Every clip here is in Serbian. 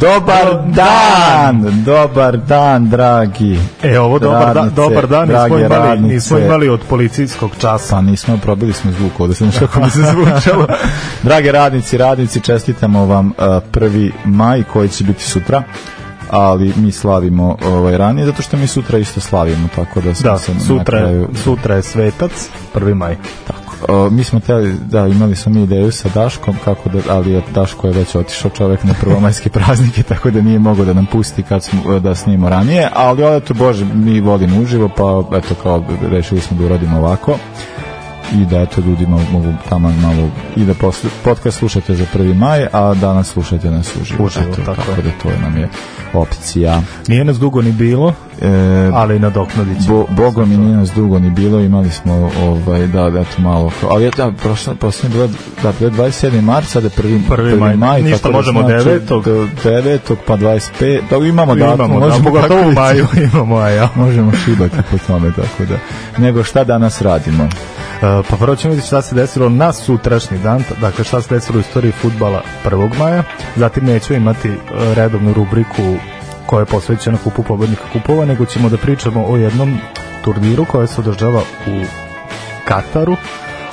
Dobar dan, dobar dan, dragi. E, ovo dobar, da, dobar dan, nismo imali, radnice. nismo imali od policijskog časa. Pa nismo, probili smo zvuk ovde, sam što kako mi se zvučalo. Drage radnici, radnici, čestitamo vam uh, 1. maj koji će biti sutra ali mi slavimo ovaj ranije zato što mi sutra isto slavimo tako da Da, se na sutra, kraju sutra je svetac, 1. maj. tako. O, mi smo teli, da, imali smo mi ideju sa Daškom, kako da, ali je Daško je već otišao čovek na prvomajske praznike, tako da nije mogao da nam pusti kad smo, da snimimo ranije, ali eto, bože, mi volimo uživo, pa eto, kao, rešili smo da uradimo ovako i da eto ljudi mogu, mogu tamo malo i da poslu, podcast slušate za 1. maj, a danas slušate nas uživo. Uživo, eto, tako tako je. da to nam je opcija. Nije nas dugo ni bilo, E, ali nadoknadit ćemo. Bo, Bogom i nije nas dugo ni bilo, imali smo ovaj da da eto malo. Ali je da prošla posle bila da bilo je 27. mart, sada je prvi Prvi maj. Ništa, tako da možemo znači devetog. do 9. pa 25. Da imamo datum, imamo, da, možemo pogotovo tako u maju imamo, a ja. Možemo šibati po tome, tako da. Nego šta danas radimo? E, pa prvo ćemo vidjeti šta se desilo na sutrašnji dan, dakle šta se desilo u istoriji futbala 1. maja, zatim nećemo imati e, redovnu rubriku koja je posvećena kupu pobednika kupova, nego ćemo da pričamo o jednom turniru koja se održava u Kataru,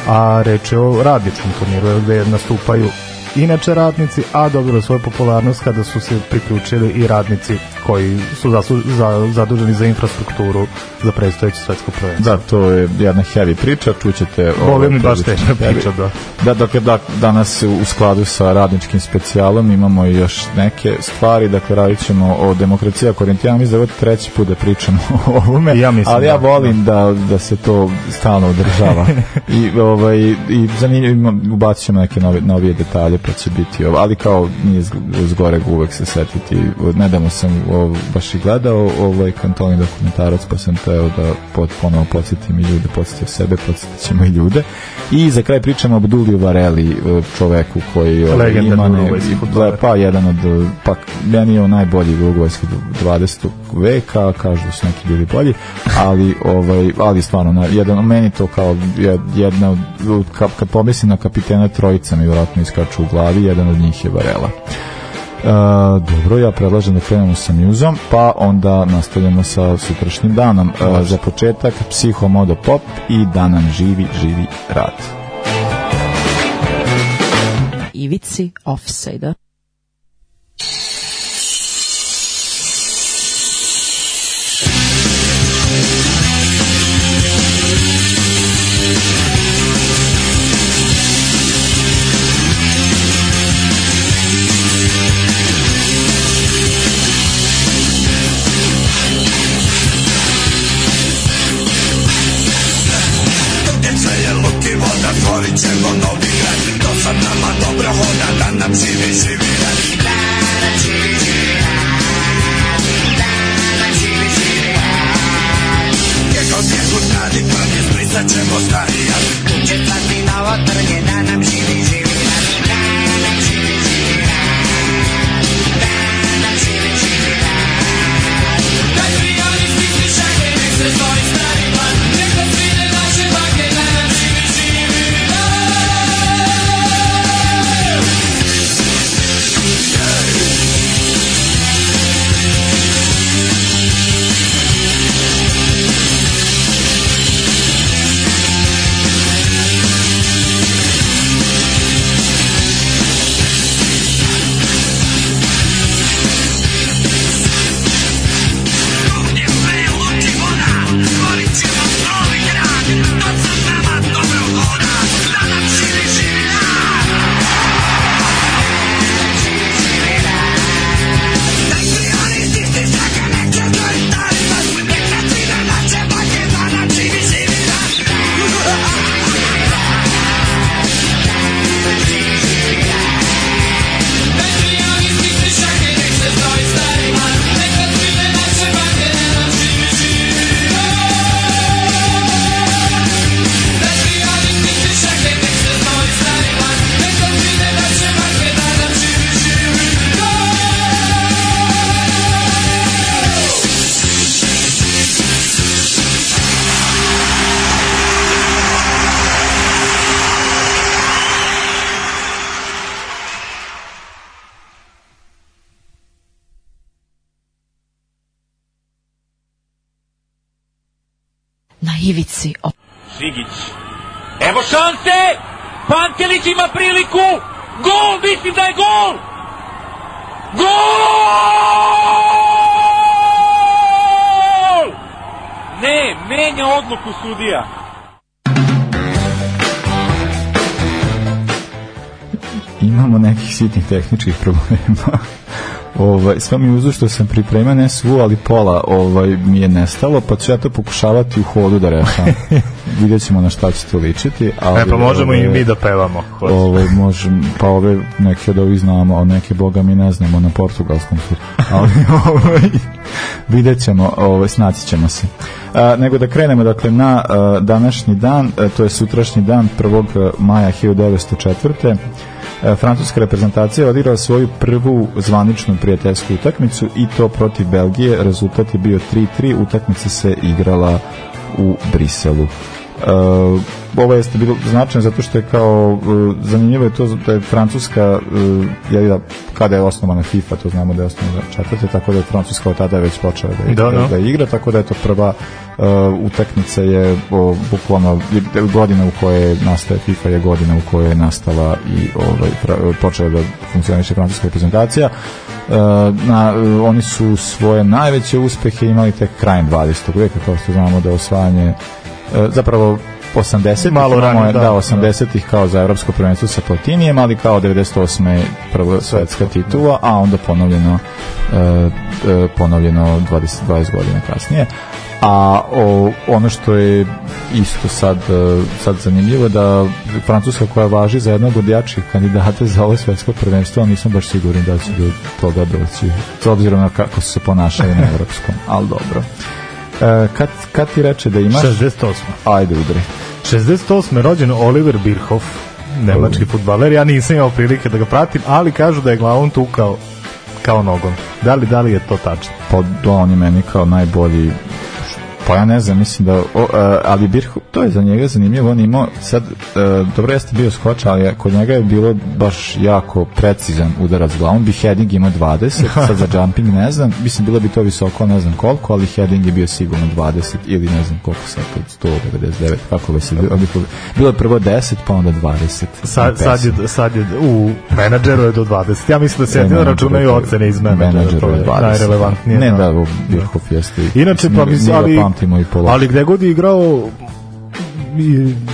a reč je o radničkom turniru gde nastupaju inače radnici, a dobili svoju popularnost kada su se priključili i radnici koji su zasu, za, zaduženi za infrastrukturu za predstojeće svetsko prvenstvo. Da, to je jedna heavy priča, čućete... Boga mi baš teška priča, da. Da, dakle, da, danas u skladu sa radničkim specijalom imamo još neke stvari, dakle, radit ćemo o demokraciji, ako orijentijamo, mislim da je treći put da pričamo o ovome, Ja mislim ali ja da, volim da, da se to stalno održava. I, ovaj, i zanimljivo, ubacit ćemo neke nove, novije detalje, pa će biti ovo, ali kao nije zg- zgoreg uvek se setiti. Nedavno sam ovo, baš i gledao ovaj kantoni dokumentarac, pa sam teo da pot, ponovo podsjetim i ljude, podsjetio sebe, podsjetit ćemo i ljude. I za kraj pričamo o Abduliju Vareli, eh, čoveku koji ovaj, ima ne, fudbaler. pa jedan od pa meni je on najbolji urugvajski 20. veka, kažu da su neki bili bolji, ali ovaj ali stvarno na, jedan meni to kao jed- jedna kad pomislim na kapitena trojica mi vjerojatno iskaču u glavi, jedan od njih je Varela. E, dobro, ja predlažem da krenemo sa njuzom, pa onda nastavljamo sa sutrašnjim danom. E, za početak, Psihomodo Pop i da nam živi, živi rad. Ivici offside-a. Ivici of... Sigić. Evo šanse! Pantelić ima priliku! Gol! Mislim da je gol! Gol! Ne, menja odluku sudija. imamo nekih sitnih tehničkih problema. Ovaj, sve mi uzu što sam pripremio, ne svu, ali pola ovaj, mi je nestalo, pa ću ja to pokušavati u hodu da rešam. Vidjet ćemo na šta će to ličiti. Ali, E, pa možemo i ovaj, mi da pevamo. Ovaj, možem, pa ove neke od ovih znamo, a neke boga mi ne znamo na portugalskom su. Ali ovaj, vidjet ćemo, ovaj, snaći ćemo se. A, nego da krenemo dakle na a, današnji dan, a, to je sutrašnji dan 1. maja 1904. E, francuska reprezentacija odigrala svoju prvu zvaničnu prijateljsku utakmicu i to protiv Belgije. Rezultat je bio 3-3, utakmica se igrala u Briselu. Uh, ovo jeste bilo značajno zato što je kao uh, zanimljivo je to da je Francuska uh, je da kada je osnovana FIFA to znamo da je osnovana četvrte tako da je Francuska od tada već počela da, Da, da, da. da igra tako da je to prva uh, utakmica je o, bukvalno godina u kojoj nastaje FIFA je godina u kojoj je nastala i ovaj, fra- počela da funkcioniše francuska reprezentacija Uh, na, uh, oni su svoje najveće uspehe imali tek krajem 20. veka kao što znamo da je osvajanje zapravo 80 Malo ranije, da, da. 80-ih kao za evropsko prvenstvo sa Platinijem, ali kao 98. prva svetska titula, a onda ponovljeno e, e, ponovljeno 20, 20 godina kasnije. A o, ono što je isto sad, e, sad zanimljivo da Francuska koja važi za jednog od jačih kandidata za ovo svetsko prvenstvo, nisam baš siguran da će do toga doći, s obzirom na kako su se ponašali na evropskom, ali dobro. E, kad, kad ti reče da imaš... 68. Ajde, udri. 68. rođen Oliver Birhoff, nemački futbaler. Ja nisam imao prilike da ga pratim, ali kažu da je glavom tukao kao nogom. Da li, da li je to tačno? Pa da, on je meni kao najbolji Pa ja ne znam, mislim da, o, e, ali Birhu, to je za njega zanimljivo, on je imao, sad, e, dobro jeste bio skoč, ali je- kod njega je bilo baš jako precizan udarac glavom, bi heading imao 20, sad za jumping ne znam, mislim bilo bi to visoko, ne znam koliko, ali heading je bio sigurno 20 ili ne znam koliko sad, od 199, kako bi se bilo, bilo, bilo je prvo 10, pa onda 20. Sad, sad, je, sad je u menadžeru je do 20. Ja mislim da se jedino računaju ocene iz menadžera. menadžeru To je je 20. najrelevantnije. Ne, da. da, Birhoff jeste. Inače, pa mi mislim, ali, pamtimo i pola. ali gde god je igrao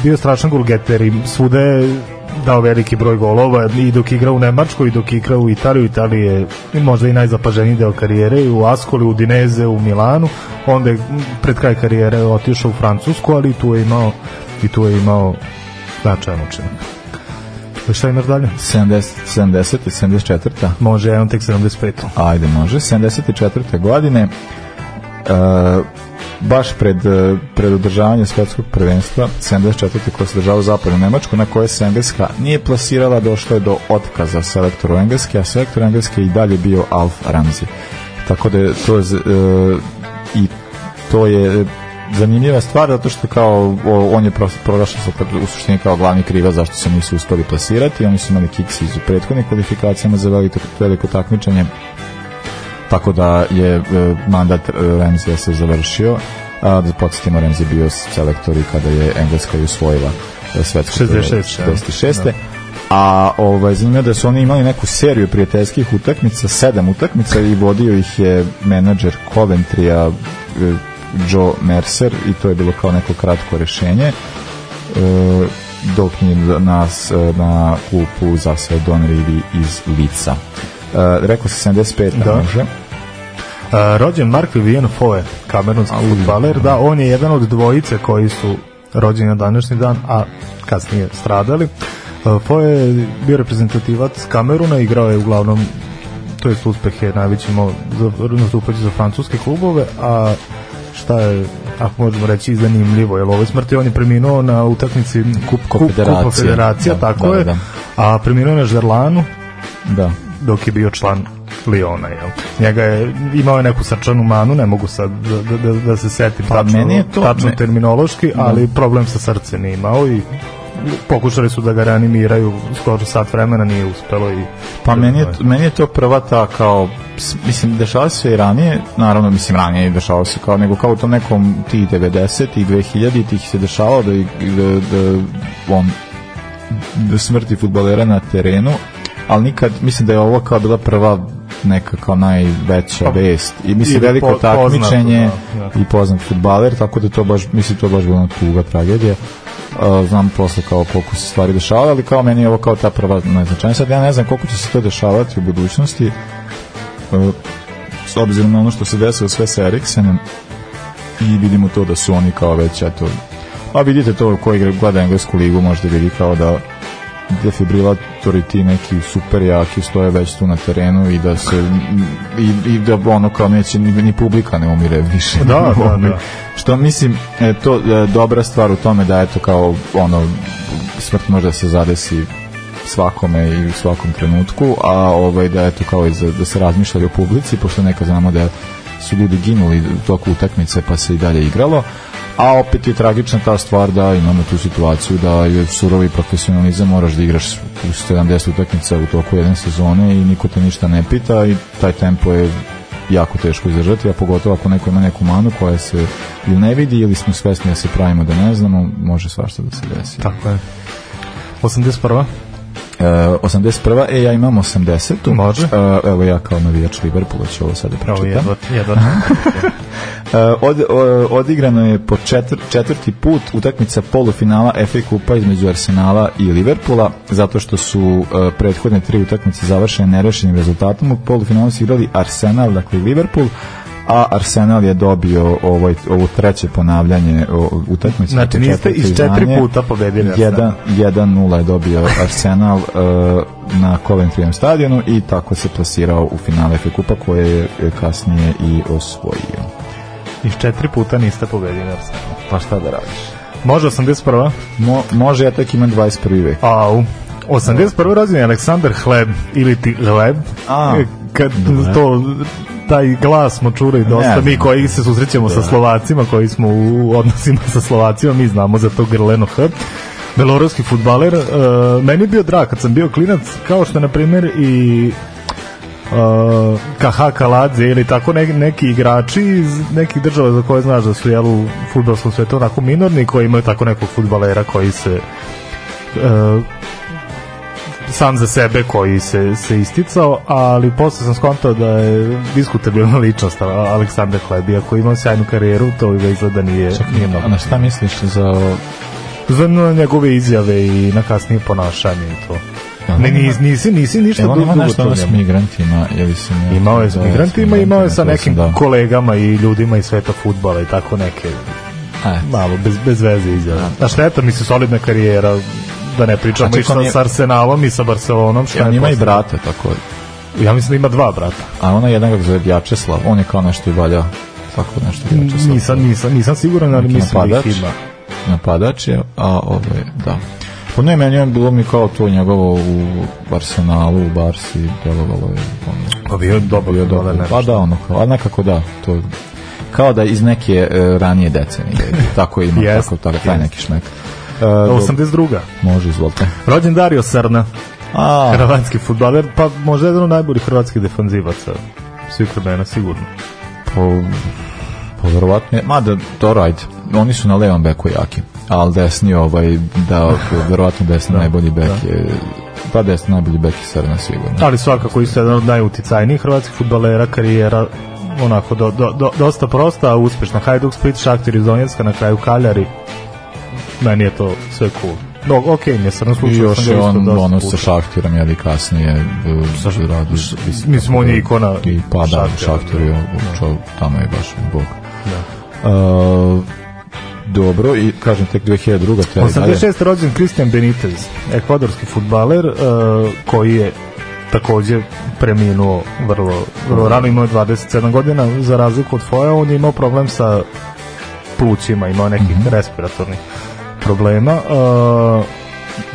bio strašan golgeter i svuda je dao veliki broj golova i dok igra u Nemačkoj i dok igra u Italiju, Italiji je možda i najzapaženiji deo karijere i u Ascoli, u Dineze, u Milanu onda je pred kraj karijere otišao u Francusku, ali tu je imao i tu je imao značajan učinak. Šta imaš dalje? 70, 70, 74. Može, ja imam tek 75. Ajde, može. 74. godine e, baš pred, e, pred održavanje svetskog prvenstva 74. koje se država u zapadnu Nemačku na koje se Engleska nije plasirala došlo je do otkaza selektoru Engleske a selektor Engleske i dalje bio Alf Ramsey tako da je to e, i to je zanimljiva stvar zato što kao on je pro- prorašao u suštini kao glavni kriva zašto se nisu uspeli plasirati oni su imali kiks iz prethodnih kvalifikacijama za veliko, veliko takmičenje tako da je e, mandat Ramsey se završio a da podsjetimo je bio selektor i kada je Engleska i usvojila svetsku 66, ja. 66. A ovaj, zanimljivo da su oni imali neku seriju prijateljskih utakmica, sedam utakmica i vodio ih je menadžer Coventrya e, Joe Mercer i to je bilo kao neko kratko rešenje e, dok je nas na klupu zasao Don Rivi iz Lica. E, rekao se 75 Da. može. Uh, rođen Mark Vivian Foe, kamerunski futbaler, da, on je jedan od dvojice koji su rođeni na današnji dan, a kasnije stradali. Uh, Foe je bio reprezentativac Kameruna, igrao je uglavnom to jest uspeh je najveći imao za, nastupajući za francuske klubove, a šta je ako možemo reći zanimljivo, jer ovo smrti on je preminuo na utakmici kup. Kupa Federacija, Da, tako da, je, da. a preminuo je na Žerlanu, Da. Dok je bio član Liona, jel? Njega je, imao je neku srčanu manu, ne mogu sad da, da, da, da se setim Pa tačno, meni je to- tačno me- terminološki, ali problem sa srcem nije imao i pokušali su da ga reanimiraju skoro sat vremena, nije uspelo i Pa meni je, meni je to prva ta kao, mislim, dešava se i ranije, naravno, mislim, ranije dešava se kao, nego kao u tom nekom tih 90 i 2000 tih se dešavalo da, i- da, da on da smrti futbolera na terenu, ali nikad, mislim da je ovo kao bila prva neka kao najveća Pa, vest i mislim veliko po- takmičenje poznato, da, i poznat futbaler, tako da to baš, mislim, to baš bila tuga tragedija. Uh, znam posle kao koliko se stvari dešavaju, ali kao meni je ovo kao ta prva najznačajnija. Sad ja ne znam koliko će se to dešavati u budućnosti, uh, s obzirom na ono što se desilo sve sa Eriksenom i vidimo to da su oni kao već, eto, a vidite to ko igra, gleda englesku ligu, možda vidi kao da defibrilatori ti neki super jaki stoje već tu na terenu i da se i, i da ono kao neće ni, ni publika ne umire više Da, da, oni. da. što mislim e, to e, dobra stvar u tome da eto kao ono smrt može da se zadesi svakome i u svakom trenutku, a ovaj da eto kao i za, da se razmišljali o publici, pošto neka znamo da su ljudi ginuli u toku utakmice pa se i dalje igralo, a opet je tragična ta stvar da imamo tu situaciju da je surovi profesionalizam, moraš da igraš u 70 utakmica u toku jedne sezone i niko te ništa ne pita i taj tempo je jako teško izdržati, a pogotovo ako neko ima neku manu koja se ili ne vidi ili smo svesni da se pravimo da ne znamo, može svašta da se desi. Tako je. 81. E, 81. E, ja imam 80. Može. E, evo ja kao navijač Liverpoola ću ovo sada Evo pročitam. jedva, jedva. E, od, odigrano je po četvr, četvrti put utakmica polufinala FA Kupa između Arsenala i Liverpoola, zato što su prethodne tri utakmice završene nerešenim rezultatom. U polufinalu su igrali Arsenal, dakle Liverpool, a Arsenal je dobio ovaj, ovo treće ponavljanje utakmice. Znači, niste iz četiri puta pobedili Arsenal. 1 1-0 je dobio Arsenal uh, na Coventryjem stadionu i tako se plasirao u finale FA Kupa koje je kasnije i osvojio. Iz četiri puta niste pobedili Arsenal. Pa šta da radiš? Može 81. Mo, može ja tek imam 21. vek. Au. 81. rođen je Aleksandar Hleb ili ti Hleb. A, E, Kad to taj glas smo čuli dosta, mi koji se susrećemo sa Slovacima, koji smo u odnosima sa Slovacima, mi znamo za to grleno H. Beloruski futbaler, e, meni je bio drag kad sam bio klinac, kao što na primjer i uh, Kaha Kaladze ili tako ne, neki igrači iz nekih država za koje znaš da su jel, u futbolskom svetu onako minorni koji imaju tako nekog futbalera koji se uh, sam za sebe koji se, se isticao, ali posle sam skontao da je diskutabilna ličnost Aleksandar Hlebi, ako ima sjajnu karijeru, to izgleda nije, nije mnogo. A na šta misliš za... Za njegove izjave i na kasnije ponašanje i to. Ne, nisi, nisi, nisi ništa dugo ima nešto ono s migrantima, ili se ne... Imao je s da, migrantima, imao je sa nekim da. kolegama i ljudima iz sveta futbala i tako neke E, malo bez, bez veze izjave. A šteta mi se solidna karijera da ne pričamo A i sa, on je- sa Arsenalom i sa Barcelonom. Šta on je ima i brata, tako Ja mislim da ima dva brata. A ona jedan kako zove Djačeslav, on je kao nešto i valja tako nešto Djačeslav. Nisam, nisam, nisam siguran, ali mislim da napadač. ih ima. napadač je, a ovaj, da. Pa ne, meni je bilo mi kao to njegovo u Arsenalu, u Barsi, delovalo je ono, Pa bio je dobar bio futbaler, dobro. nešto. Pa da, ono, kao, a nekako da, to kao da iz neke e, ranije decenije, tako ima, Jest, tako, tako, taj jest. neki šmek. E, do- 82. može, izvolite. Rođen Dario Srna, A, hrvatski futbaler, pa možda jedan od najboljih hrvatskih defanzivaca svih vremena, sigurno. po, po verovatno je, mada, dobro, ajde, oni su na levom beku jaki, ali desni ovaj, da, verovatno desni najbolji bek je, pa desni najbolji bek je Srna sigurno. Ali svakako isto jedan od najuticajnijih hrvatskih futbalera, karijera onako do, do, do, dosta prosta, uspešna. Hajduk Split, Šaktir iz Donjecka, na kraju Kaljari. Meni je to sve cool. No, ok, mi je Srna I slučaj. još je on ono sa Šahtirom, jeli kasnije sa radi, mislim, on je ikona i pa da, Šahtir je čo, tamo je baš bog Uh, dobro i kažem tek 2002. te dalje. 86. rođen Cristian Benitez, ekvadorski futbaler uh, koji je takođe preminuo vrlo, vrlo rano, imao je 27 godina, za razliku od Foja, on je imao problem sa plućima, imao nekih Mhm. respiratornih problema. Uh,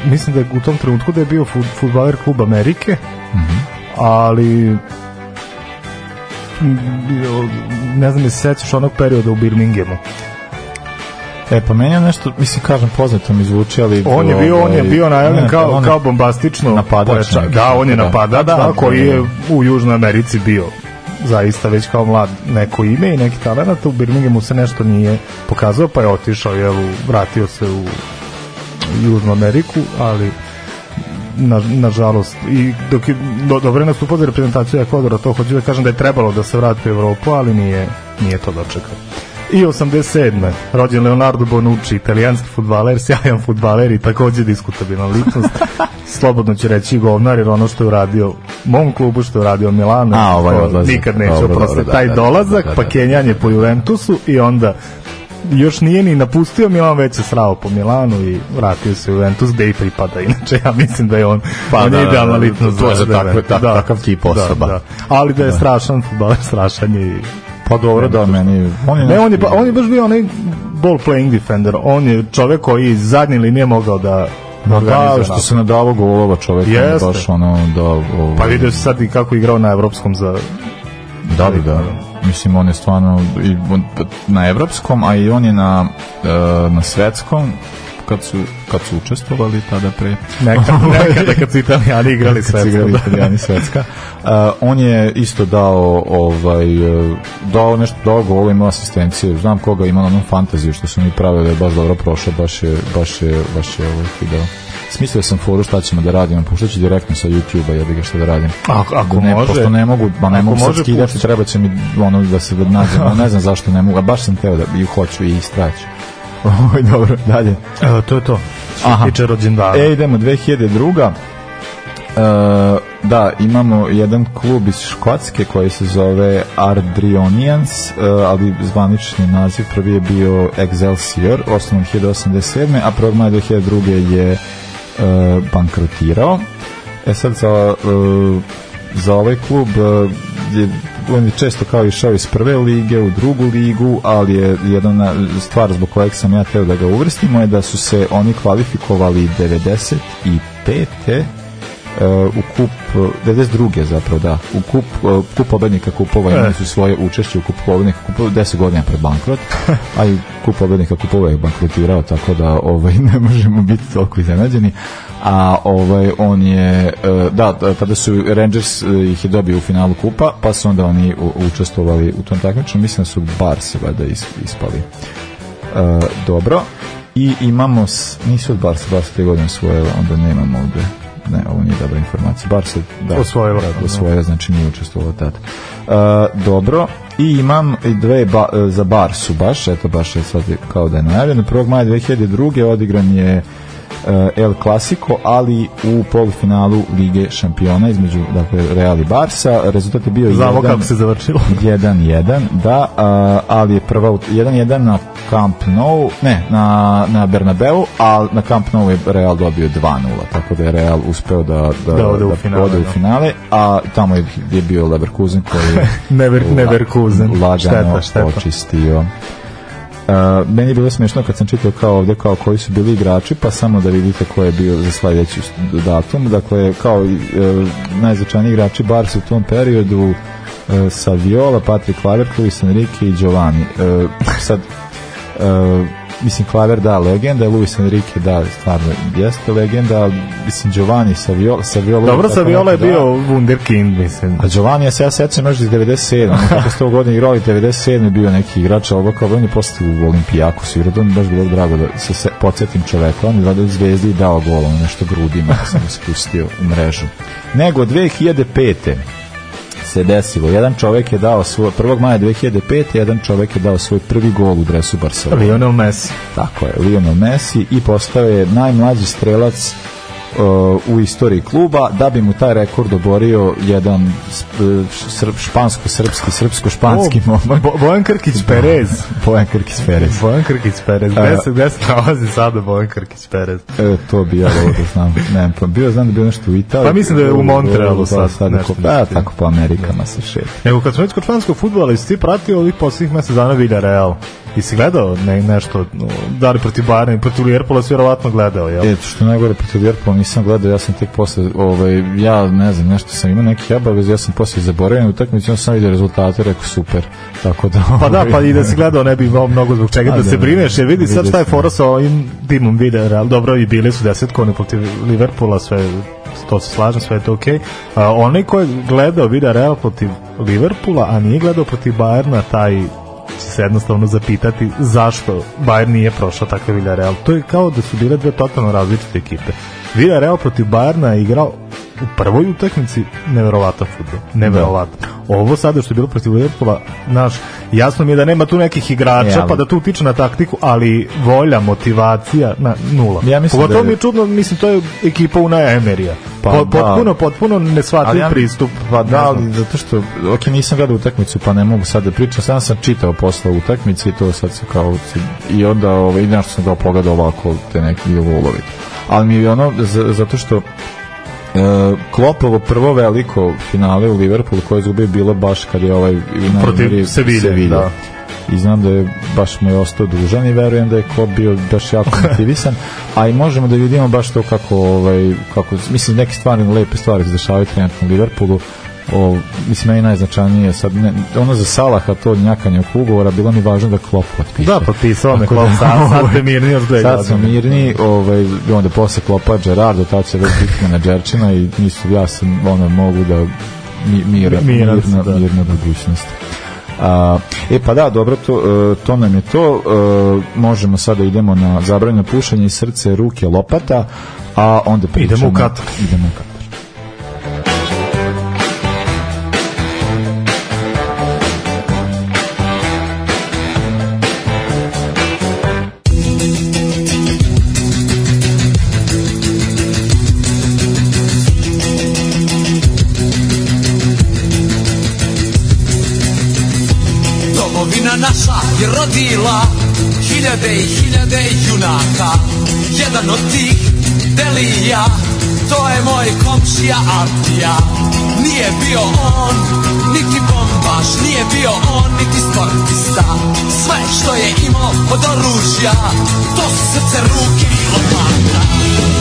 mislim da je u tom trenutku da je bio fut, futbaler klub Amerike, Mhm. ali m, bio- ne znam, je se sećaš onog perioda u Birminghamu E, pa meni je nešto, mislim, kažem, poznato mi zvuči, ali... On je bio, on je ovaj, bio najavljen kao, on kao bombastično napadač. Da, on je Da. napadač, Da, da, da, koji da. je u Južnoj Americi bio zaista već kao mlad neko ime i neki talent, u Birminghamu se nešto nije pokazao, pa je otišao, jel, vratio se u Južnu Ameriku, ali na, nažalost i dok je do, dobro nastupao za reprezentaciju Ekvadora to hoću da kažem da je trebalo da se vrati u Evropu ali nije, nije to dočekao i 87. rođen Leonardo Bonucci italijanski futbaler, sjajan futbaler i takođe diskutabilna ličnost slobodno ću reći govnar jer ono što je uradio mom klubu što je uradio Milano A, ovaj odlazak. nikad oprostiti dobro, da, taj da, dolazak da, da, pa da. kenjanje po Juventusu i onda još nije ni napustio Milan, već se srao po Milanu i vratio se u Juventus gde i pripada. Inače, ja mislim da je on, Pa on da, je da, idealna da, ličnost to je za takve- Juventus. tak- takav tip osoba. Da, da. Ali da je strašan futbaler, strašan je i... Pa dobro, da, meni... On je, Ne, on je, ba- on je baš bio onaj ball playing defender. On je čovek koji iz zadnje linije mogao da Ma organizuje da, što se nadavao golova čovek, on je Jeste. baš ono da... Ovaj, Pa vidio se sad i kako igrao na evropskom za... Da, da, da. Mislim, on je stvarno i na evropskom, a i on je na, e, na svetskom, kad su, kad su učestvovali tada pre. Nekada, nekada kad su italijani igrali kad su sve. igrali italijani svetska. Uh, on je isto dao ovaj uh, dao nešto dao gol imao asistencije znam koga ima na onom fantaziju što su mi pravili da je baš dobro prošao baš je baš je baš je ovaj video smislio sam foru šta ćemo da radimo puštat ću direktno sa YouTube-a jebi ga šta da radim Ako, ako ne, može... pošto ne mogu, ma ne mogu sad skidati, treba će mi ono da se da nađem, ali ne znam zašto ne mogu, a baš sam teo da i hoću i istraću. Dobro, dalje. Evo, to je to. Aha. tiče rođendana. E, idemo, 2002. E, da, imamo jedan klub iz Škotske koji se zove Ardrionians, e, ali zvanični naziv prvi je bio Excelsior, osnovan 1087. a 1. maja 2002. je e, bankrotirao. E sad za, e, za ovaj klub e, je on je često kao išao iz prve lige u drugu ligu, ali je jedna stvar zbog kojeg sam ja teo da ga uvrstimo je da su se oni kvalifikovali 95. Uh, u kup 92. zapravo da u kup uh, kup pobednika kupova imali su svoje učešće u kupu pobednika kupova 10 godina pred bankrot a i kup pobednika kupova je bankrotirao tako da ovaj ne možemo biti toliko iznenađeni a ovaj on je uh, da da, tada su Rangers uh, ih je dobio u finalu kupa pa su onda oni učestvovali u tom takmičenju mislim da su Barsi valjda is, ispali uh, dobro i imamo nisu od Barsa Barsa te godine svoje onda nemamo ovde ne, ovo nije dobra informacija. Bar se da, Osvojila. Da, osvojila, znači nije učestvovao tad. Uh, dobro, i imam dve ba, za Barsu baš, eto baš je sad kao da je najavljeno. 1. maja 2002. odigran je El Clasico, ali u polufinalu Lige šampiona između dakle, Real i Barsa. Rezultat je bio Znamo jedan- kako se završilo. 1-1, da, ali je prva ut- 1-1 na Camp Nou, ne, na, na Bernabeu, a na Camp Nou je Real dobio 2-0, tako da je Real uspeo da, da, Da ode u finale, ode u da. finale, a tamo je, je bio Leverkusen koji je Never, Neverkusen. lagano Šteta, šteta. očistio. Uh, meni je bilo smiješno kad sam čitao kao ovde kao koji su bili igrači, pa samo da vidite ko je bio za sledeći datum. Dakle, kao uh, najznačajniji igrači Barca u tom periodu uh, Saviola, Patrick Kluivert, Luis Enrique i Giovanni. Uh, sad, mislim, Klaver da, legenda, Luis Enrique da, stvarno jeste legenda, mislim, Giovanni, Saviola, Saviola Dobro, Saviola je da. bio wunderkind, mislim. A Giovanni, ja se ja sećam još iz 97. ono kako ste ovo godine igrali, 97. je bio neki igrač, a ovo kao on je postao u Olimpijaku igrao, mi je baš bilo drago da se, se podsjetim čoveka, on je u zvezdi i dao gol, nešto grudima, sam spustio u mrežu. Nego 2005 se desilo. Jedan čovek je dao svoj 1. maja 2005. jedan čovek je dao svoj prvi gol u dresu Barcelona. Lionel Messi. Tako je, Lionel Messi i postao je najmlađi strelac u istoriji kluba da bi mu taj rekord oborio jedan srp, špansko-srpski, srpsko-španski O, momak. Bo- Bojan Krkić Perez. Bojan Krkić Perez. Bojan Krkić Perez. Gde se, gde se nalazi sada Bojan Krkić Perez? E, to bi ja volio da znam. Ne, pa bio znam da bio nešto u Italiji. Pa mislim da je u Montrealu sad sad nešto da, tako po Amerikama se šeta. Nego kad smo već kod španskog futbola, jesi ti pratio ovih posljednjih mesec dana Villarreal? I si gledao ne, nešto, no, da li protiv Bayerna i protiv Liverpoola si vjerovatno gledao, jel? E, što najgore protiv Liverpoola nisam gledao, ja sam tek posle, ovaj, ja ne znam, nešto sam imao neki obavez, ja sam posle zaboravio utakmicu, ja sam vidio rezultate, rekao super. Tako da, Pa da, ovaj, pa i da si gledao ne bi imao mnogo zbog čega A, da da, se da. brineš, jer vidi sad Vidio šta je fora sa ovim timom videa, real, dobro i bili su desetkone protiv Liverpoola, sve to se slažem, sve je to okej. A onaj ko je gledao video Real protiv Liverpoola, a nije gledao protiv Bayerna, taj će se jednostavno zapitati zašto Bayern nije prošao takve Villarreal. To je kao da su bile dve totalno različite ekipe. Villarreal protiv Bayerna je igrao u prvoj utakmici neverovatan fudbal. Neverovatan. Ovo sada što je bilo protiv Liverpoola, naš, jasno mi je da nema tu nekih igrača, E, ali- pa da tu utiče na taktiku, ali volja, motivacija, na nula. Ja mislim Pogotovo da je- mi je čudno, mislim, to je ekipa Una Emerija. Pa Po, da. potpuno, potpuno nesvatljiv ja- pristup. Pa Ne da, ali zato što, ok, nisam gledao utakmicu, pa ne mogu sad da pričam, sam sam čitao posle utakmice i to sad se kao, i onda, ovaj, nešto sam ga pogledao ovako, te neki ulovi. Ali mi je ono, zato što E, Klopovo prvo veliko finale u Liverpoolu koje je izgubio bilo baš kad je ovaj Protiv Emery Seville, da. i znam da je baš mu je ostao dužan i verujem da je Klopp bio baš jako motivisan a i možemo da vidimo baš to kako ovaj, kako, mislim neke stvari lepe stvari se dešavaju trenutno u Liverpoolu o, mislim meni najznačajnije sad ne, ono za Salaha to njakanje oko ugovora bilo mi važno da Klopp potpiše Da, potpisao me Klopp, da, sad, sad ste mirni dve Sad smo mirni, ovaj, onda posle klopa Gerardo, tad će već biti menadžerčina i nisu, ja sam, ono, mogu da mi, mira, Miran si, mirna, da. mirna budućnost. A, e pa da, dobro, to, e, to nam je to. E, možemo sada idemo na zabranjeno pušenje iz srce, ruke, lopata, a onda pričamo... Idemo u Katar. Idemo u Katar. Je rodila hiljade i hiljade junaka. Jedan od tih delija, to je moj komšija Artija. Nije bio on, niti bombaš, nije bio on, niti sportista. Sve što je imao od oružja, to su srce, ruke i lopata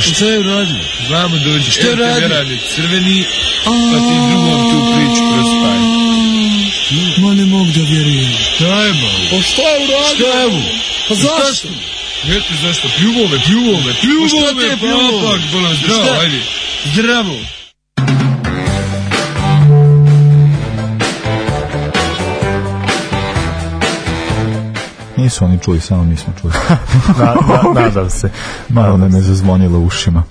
šta je uradio? Vamo dođi. Šta je Evo te radio? verani crveni, pa ti drugom tu priču prospaj. Ma ne mogu da vjerujem. Šta je malo? Pa šta je uradio? Šta je ovo? Pa zašto? Eto zašto? Pljuvo me, pljuvo me, pljuvo Pa me, papak, bolan, zdravo, ajde. Zdravo. Nisu oni čuli, samo mi smo čuli. Na, na, nadam se. Malo nam je zazvonilo u ušima.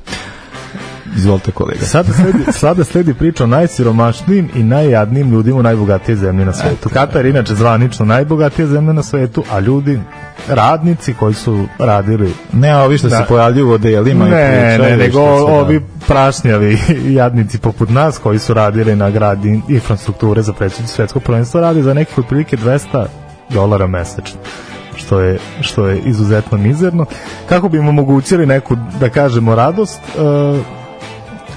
Izvolite kolega. Sada sledi, sada sledi priča o najsiromašnijim i najjadnijim ljudima u najbogatije zemlje na svetu. Katar je inače zvanično najbogatije zemlje na svetu, a ljudi, radnici koji su radili Ne, a ovi što se Da. pojavljuju u odelima i ne, ne, nego se da. ovi prašnjavi jadnici poput nas koji su radili na gradi infrastrukture za predsjednicu svetskog prvenstva radi za nekih otprilike 200 dolara mesečno što je, što je izuzetno mizerno. Kako bi im omogućili neku, da kažemo, radost, e,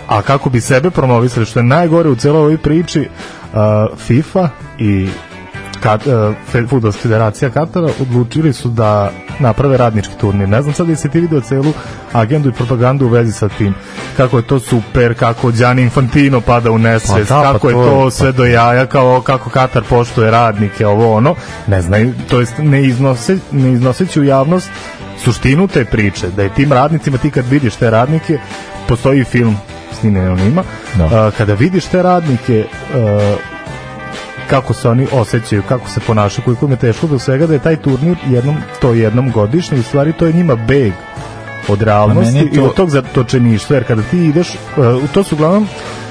a kako bi sebe promovisali, što je najgore u celoj ovoj priči, e, FIFA i Kat, uh, Futbolska federacija Katara odlučili su da naprave radnički turnir. Ne znam sad da si ti video celu agendu i propagandu u vezi sa tim. Kako je to super, kako Gianni Infantino pada u nesvest, Pa da, pa kako je to- to sve do jaja, kao kako Katar poštuje radnike, ovo ono. Ne znaju, to jest ne, iznose, ne iznoseći u javnost suštinu te priče, da je tim radnicima, ti kad vidiš te radnike, postoji film snimljen o njima, Da. a, kada vidiš te radnike a, kako se oni osjećaju, kako se ponašaju, koliko im je teško do svega da je taj turnir jednom, to jednom godišnje, u stvari to je njima beg od realnosti je i to- od tog zatočeništva, jer kada ti ideš, uh, to su uglavnom uh,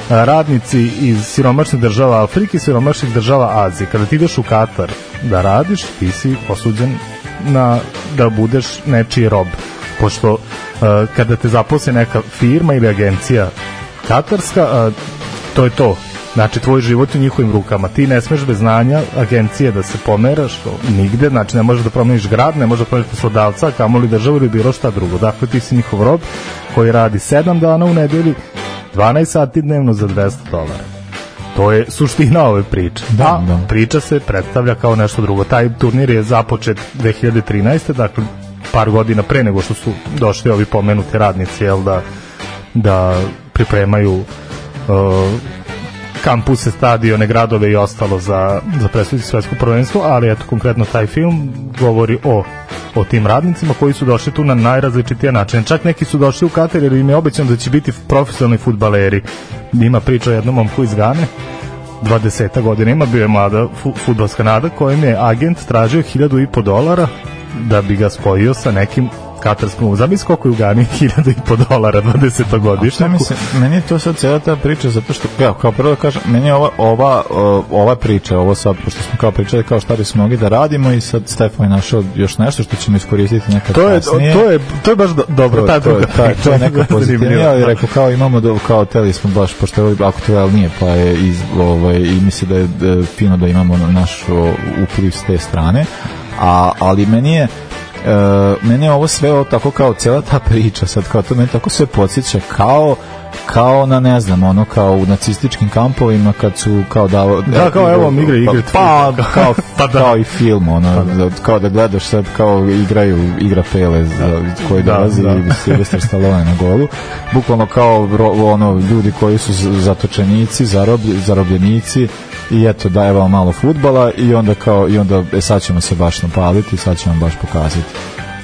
radnici iz siromašnih država Afrike, siromašnih država Azije. Kada ti ideš u Katar da radiš, ti si osuđen na da budeš nečiji rob. Pošto uh, kada te zaposle neka firma ili agencija katarska, uh, to je to. Znači, tvoj život u njihovim rukama. Ti ne smeš bez znanja agencije da se pomeraš nigde, znači ne možeš da promeniš grad, ne možeš da promeniš poslodavca, kamoli državu ili bilo šta drugo. Dakle, ti si njihov rob koji radi 7 dana u nedelji, 12 sati dnevno za 200 dolara. To je suština ove priče. Da, A da. priča se predstavlja kao nešto drugo. Taj turnir je započet 2013. Dakle, par godina pre nego što su došli ovi pomenuti radnici, jel da, da pripremaju uh, kampuse, stadione, gradove i ostalo za, za predstaviti svetsko prvenstvo, ali eto konkretno taj film govori o o tim radnicima koji su došli tu na najrazličitije načine. Čak neki su došli u Katar jer im je obećano da će biti profesionalni futbaleri. Ima priča o jednom momku iz Gane, 20 godina ima, bio je mlada fu, futbolska nada kojem je agent tražio hiljadu i po dolara da bi ga spojio sa nekim katarskom zamisli koliko je u Gani hiljadu i po dolara 20 Šta godišnjaku mislim, meni je to sad cijela ta priča zato što, kao, kao prvo da kažem, meni je ova, ova, o, ova priča, ovo sad, pošto smo kao pričali kao šta bismo mogli da radimo i sad Stefan je našao još nešto što ćemo iskoristiti nekad to je, kasnije. to je, to je baš do, dobro, to, ta to, je, druga taj, to je neka pozitivnija, Zanimljivo, ali rekao kao imamo do, kao teli smo baš, pošto je ovo aktuel nije, pa je iz, ovaj, i misli da je e, fino da imamo naš o, upliv s te strane, a, ali meni je e, mene ovo sve ovo tako kao cijela ta priča sad kao to meni tako sve podsjeća kao kao na ne znam ono kao u nacističkim kampovima kad su kao da Da, kao, evo vam igre, igre, pa, pa kao, Pa da. kao i film ono da, kao da gledaš sad kao igraju igra Pele za, koji Da, dolazi da. i Silvestar Stallone na golu bukvalno kao ono ljudi koji su zatočenici zaroblj, zarobljenici i eto daje vam malo futbala i onda kao i onda e, sad ćemo se baš napaliti sad ćemo baš pokazati.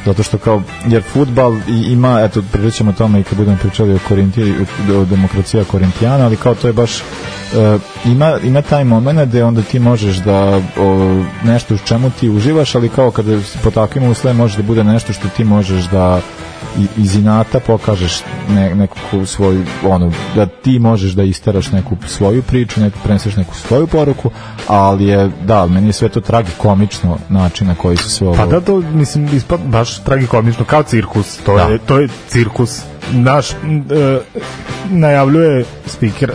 Zato što kao jer futbal ima eto pričat ćemo o tome i kad budemo pričali o Korinti o demokracija Korintijana ali kao to je baš e, ima, ima taj moment gde onda ti možeš da o, nešto u čemu ti uživaš ali kao kada po takvim uslovima može da bude nešto što ti možeš da iz inata pokažeš ne, neku svoju ono, da ti možeš da isteraš neku svoju priču, neku preneseš neku svoju poruku, ali je da, meni je sve to tragikomično način na koji se sve ovo Pa da, to mislim ispad baš tragikomično, kao cirkus. To, Da. je, to je cirkus. Naš e, najavljuje speaker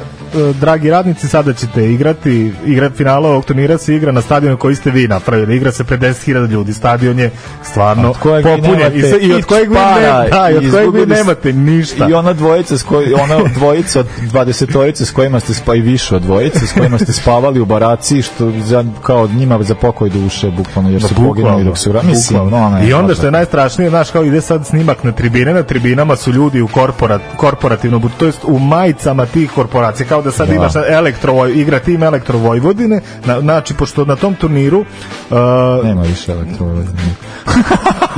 dragi radnici, sada ćete igrati, igra finala ovog turnira se igra na stadionu koji ste vi napravili. Igra se pred 10.000 ljudi. Stadion je stvarno popunjen. I, I od kojeg vi, ne, da, i od kojeg vi nemate ništa. I ona dvojica s koj, ona dvojica od 20 s kojima ste spa i više od dvojice s kojima ste spavali u baraci što za kao njima za pokoj duše bukvalno jer su poginuli dok su mislim no, I onda što je najstrašnije, znaš, kao ide sad snimak na tribine, na tribinama su ljudi u korporat, korporativnom, to jest u majicama tih korporacija, kao da sad Da. imaš elektro, igra tim elektro Vojvodine, na, znači, pošto na tom turniru uh, nema više elektrovoznika.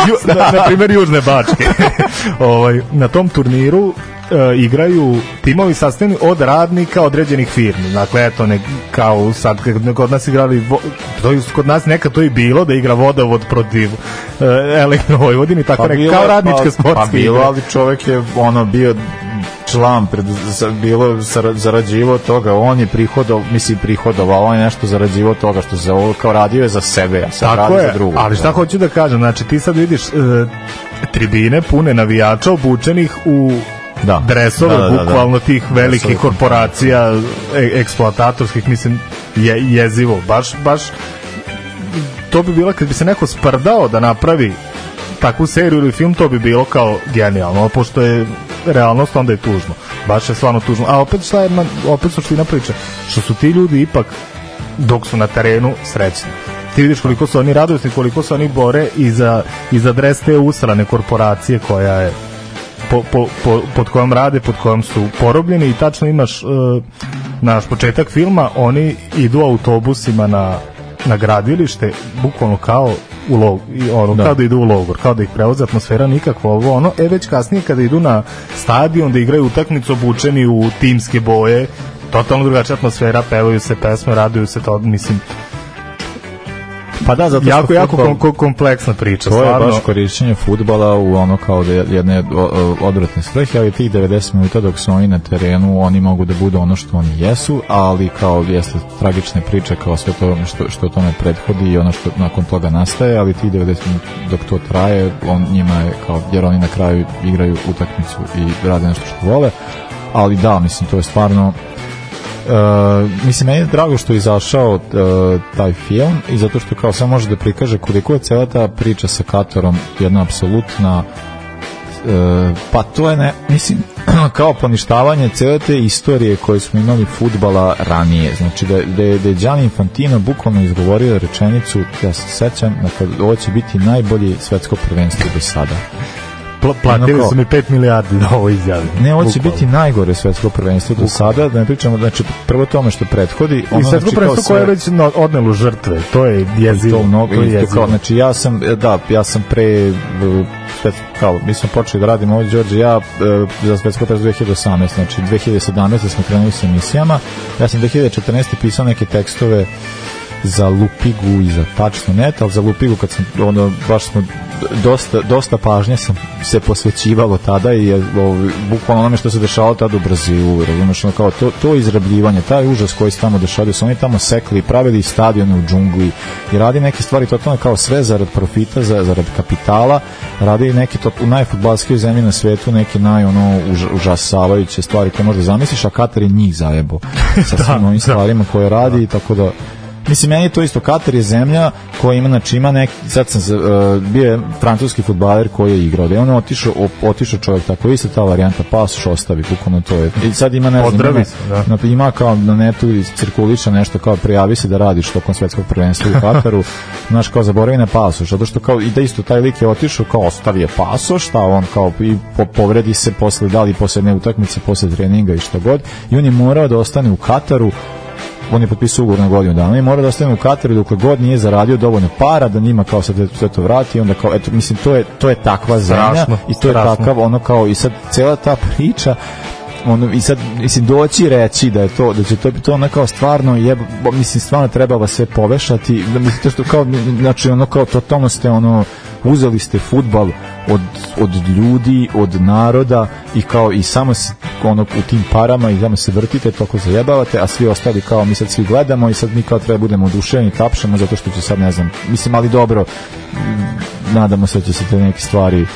Ju, na, na primjer Južne Bačke. ovaj, na tom turniru e, igraju timovi sastavljeni od radnika određenih firmi. Dakle, eto, ne, kao sad, kod nas igrali, vo, to je kod nas nekad to i bilo, da igra vodovod protiv e, Elektro Vojvodini, tako nek, bilo kao radničke pa, sportske pa bilo, igre. ali čovjek je ono bio član pred, za, bilo zara- zarađivao od toga on je prihodov mislim prihodovao on je nešto zarađivao od toga što se ovo kao radio je za sebe ja sam Tako radio je, za drugo ali šta hoću da kažem, znači ti sad vidiš e, tribine pune navijača obučenih u Da. dresove, Da, da, da, da. bukvalno tih velikih korporacija e, eksploatatorskih, mislim, je jezivo, baš, baš to bi bilo kad bi se neko sprdao da napravi takvu seriju ili film, to bi bilo kao genijalno, a pošto je realnost, onda je tužno. Baš je stvarno tužno. A opet šta je, opet suština priče, što su ti ljudi ipak dok su na terenu srećni. Ti vidiš koliko su oni radosni, koliko se oni bore i za, i za dres te usrane korporacije koja je po, po, po, pod kojom rade, pod kojom su porobljeni i tačno imaš uh, naš početak filma, oni idu autobusima na, na gradilište, bukvalno kao u log, i ono, Da. kao da idu u logor, kao da ih prevoze atmosfera nikakva ovo, ono, e već kasnije kada idu na stadion da igraju utakmicu obučeni u timske boje, totalno drugačija atmosfera, pevaju se pesme, raduju se to, mislim, pa da zato što jako, jako fudbal- kom, kom- kompleksna priča, To je stvarno. baš korišćenje futbala u ono kao da je- jedne odvratne svrhe, ali tih 90 minuta dok su oni na terenu, oni mogu da budu ono što oni jesu, ali kao jeste tragične priče kao sve to što, što tome prethodi i ono što nakon toga nastaje, ali tih 90 minuta dok to traje, on njima je kao, jer oni na kraju igraju utakmicu i rade nešto što vole, ali da, mislim, to je stvarno Uh, mislim, meni je drago što je izašao uh, taj film i zato što kao samo može da prikaže koliko je cela ta priča sa Katarom jedna apsolutna uh, pa to je ne, mislim, kao poništavanje cele te istorije koje smo imali futbala ranije. Znači da, da, da je Gianni Infantino bukvalno izgovorio rečenicu, ja se sećam, dakle, ovo će biti najbolje svetsko prvenstvo do sada. Pla- platili su mi 5 milijardi da ovo izjavim. Ne, ovo će biti najgore svetsko prvenstvo do sada, da ne pričamo, znači prvo tome što prethodi, I ono, svetsko znači, prvenstvo sve- koje je već odnelo žrtve, to je jezivo. to mnogo to je jezivo. kao, znači ja sam, e, da, ja sam pre, e, kao, mi smo počeli da radimo ovo, Đorđe, ja e, za svetsko prvenstvo 2018, znači 2017. smo krenuli sa emisijama, ja sam 2014. pisao neke tekstove za Lupigu i za tačno net, ali za Lupigu kad sam, ono, baš smo dosta, dosta pažnje sam se posvećivalo tada i je, ovaj, bukvalno onome što se dešavalo tada u Brazilu, razumeš, ono kao to, to izrabljivanje, taj užas koji se tamo dešavaju, su oni tamo sekli, pravili stadione u džungli i radi neke stvari totalno kao sve zarad profita, za, zarad kapitala, radi neke to, u najfutbalskoj zemlji na svetu neke naj ono už, užasavajuće stvari koje možda zamisliš, a Katar je njih zajebo sa svim ovim stvarima koje radi i tako da Mislim, meni je to isto, Katar je zemlja koja ima, znači ima neki, sad sam, uh, bio je francuski futbaler koji je igrao, da je on otišao, otišao čovjek, tako isto ta varijanta, pasoš ostavi, bukvalno to je. I sad ima, ne znam, Pozdravi ima, da. ima kao na netu cirkuliša nešto kao prijavi se da radiš tokom svetskog prvenstva u Kataru, znaš, kao zaboravi na pasoš, zato što kao i da isto taj lik je otišao, kao ostavi je pasoš, šta on kao i po, povredi se posle, da li posle jedne utakmice, posle treninga i šta god, i on je morao da ostane u Kataru, on je potpisao ugovor na godinu dana i mora da ostane u Kataru dokle god nije zaradio dovoljno para da njima kao sad sve to vrati i onda kao eto mislim to je to je takva zemlja i to je strašno. takav ono kao i sad cela ta priča ono i sad mislim doći reći da je to da će to to ono kao stvarno je mislim stvarno treba vas sve povešati da mislite što kao znači ono kao totalno ste ono uzeli ste fudbal od, od ljudi, od naroda i kao i samo se ono u tim parama i samo se vrtite, toliko zajebavate, a svi ostali kao mi sad svi gledamo i sad mi kao treba budemo oduševljeni, tapšemo zato što će sad ne znam, mislim ali dobro, nadamo se da će se te neke stvari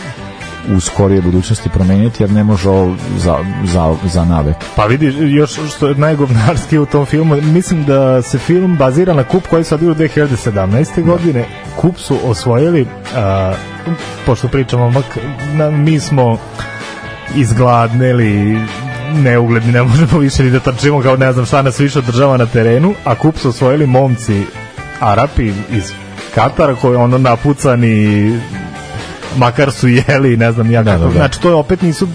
u skorije budućnosti promeniti jer ne može ovo za, za, za navek. Pa vidi, još što je najgovnarski u tom filmu, mislim da se film bazira na kup koji su odbili 2017. godine. Kup su osvojili, a, pošto pričamo, mak, na, mi smo izgladneli neugledni, ne možemo više ni da trčimo kao ne znam šta nas više održava na terenu, a kup su osvojili momci Arapi iz Katara koji ono napucani makar su jeli, ne znam ja Da, kako. da, da. Znači, to je opet nisu, uh,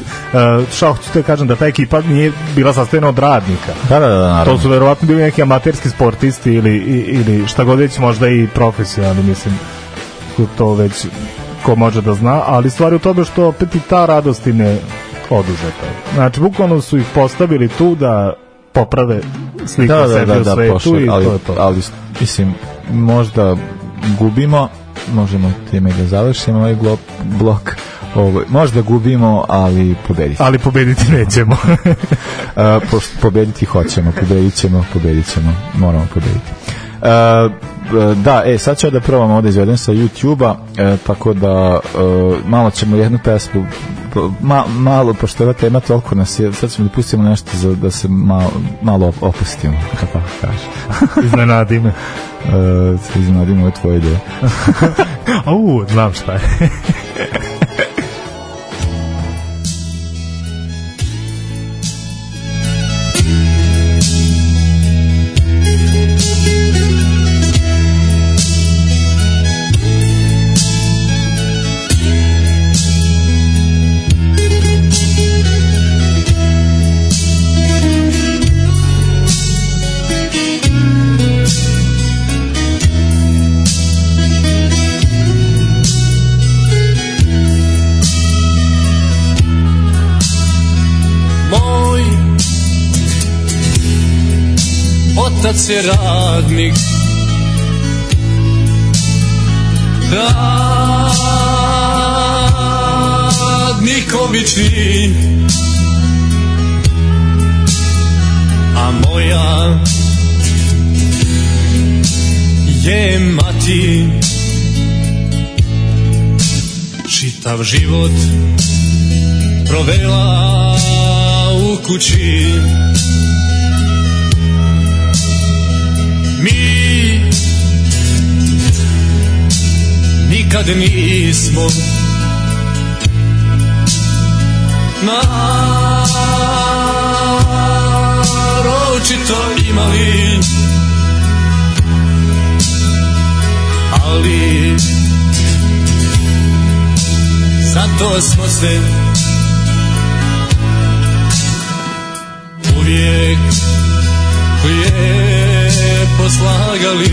šta hoću te kažem, da ta ekipa nije bila sastavljena od radnika. Da, da, da, naravno. To su verovatno bili neki amaterski sportisti ili, ili šta god već možda i profesionalni, mislim, to već ko može da zna, ali stvar je u tome što opet i ta radost im je oduzeta. Znači, bukvalno su ih postavili tu da poprave sliku da, da, da, sebi da, u da, svetu i ali, to je to. ali, mislim, možda gubimo, možemo time da završimo ovaj blok, blok ovo, možda gubimo, ali pobediti. Ali pobediti nećemo. A, pošto pobediti hoćemo, pobedit ćemo, pobedit ćemo, moramo pobediti. A, da, e, sad ću ja da probam ovde izvedem sa YouTube-a, e, tako da e, malo ćemo jednu pesmu ma, malo, pošto je ova tema toliko nas je, sad ćemo da pustimo nešto za, da se malo, malo op- opustimo, kako kaže. Iznenadi me. E, ovo je tvoje ideje. Au, znam šta je. Je radnik. Radnik obični A moja je mati Čitav život provela u kući Mi. Nikad nismo naročito imali. Ali zato smo se uvijek lijepo slagali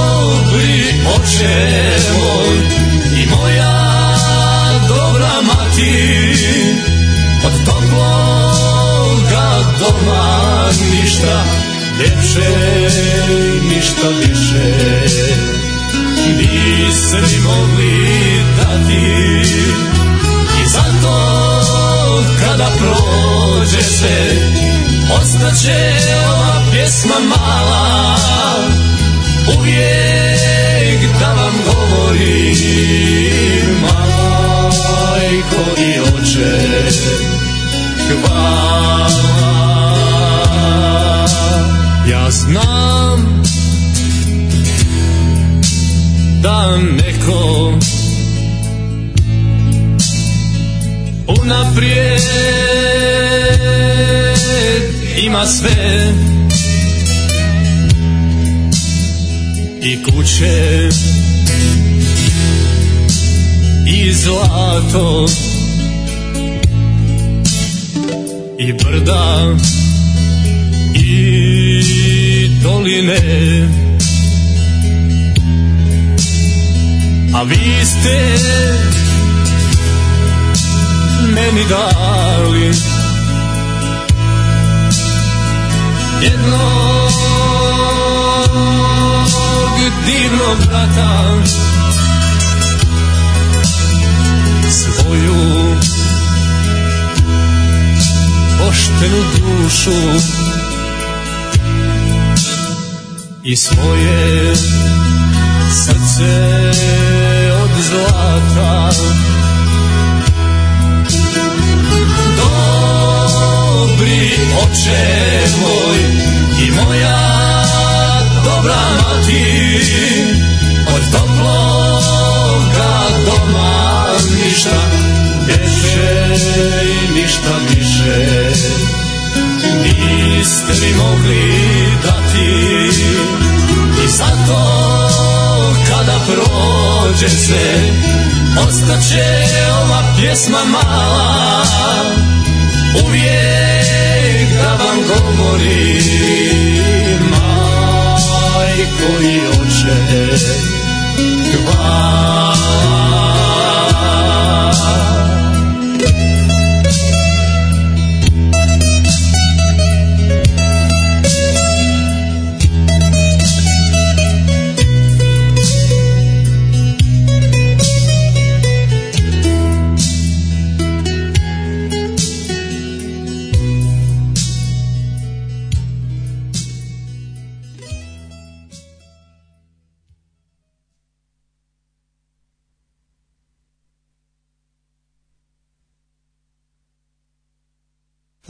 Dobri oče moj i moja dobra mati Od toploga doma ništa ljepše, ništa više Ostaće ova pjesma mala Uvijek da vam govorim Majko i oče Hvala. Ja znam da neko unaprijed ima sve. I kuće i zlato i brda i doline. A vi ste meni dali jednog divnog brata. Svoju poštenu dušu i svoje srce od zlata Oče moj i moja dobra mati Od toploga doma ništa Deše i ništa više. Niste mi mogli dati. I zato kada prođe se Ostaće ova pjesma mala Uvijek da vam govori Majko i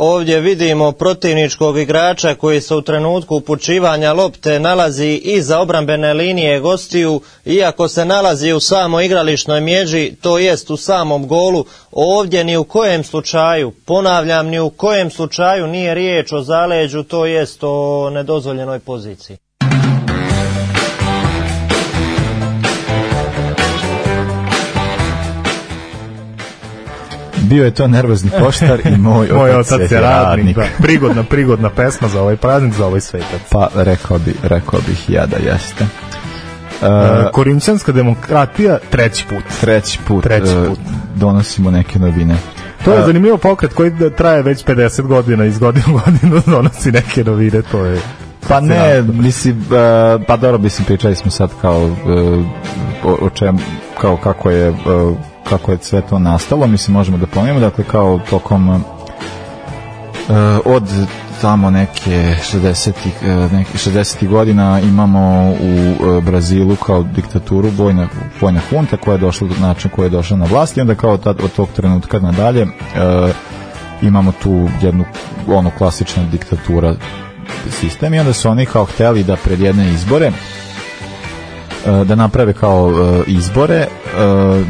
Ovdje vidimo protivničkog igrača koji se u trenutku upućivanja lopte nalazi iza obrambene linije gostiju, iako se nalazi u samo igrališnoj mjeđi, to jest u samom golu, ovdje ni u kojem slučaju, ponavljam, ni u kojem slučaju nije riječ o zaleđu, to jest o nedozvoljenoj poziciji. Bio je to nervozni poštar i moj, Moj otac je radnik. Da. Prigodna, prigodna pesma za ovaj praznik, za ovaj svetac. Pa rekao, bi, rekao bih ja da jeste. Uh, Korinčanska demokratija treći put. Treći put, Treći uh, put. donosimo neke novine. To je Uh, zanimljivo pokret koji traje već 50 godina, iz godine u godinu donosi neke novine, to je Pa ne, mislim, uh, pa dobro, mislim, pričali smo sad kao uh, o, o čem, kao kako je, uh, kako je sve to nastalo, mislim, možemo da pomenemo, dakle, kao tokom uh, od tamo neke 60-ih uh, neke 60 godina imamo u uh, Brazilu kao diktaturu vojna, vojna hunta koja je došla do načina koja je došla na vlast i onda kao tad, od tog trenutka nadalje uh, imamo tu jednu ono klasična diktatura sistem i onda su oni kao hteli da pred jedne izbore e, da naprave kao e, izbore e,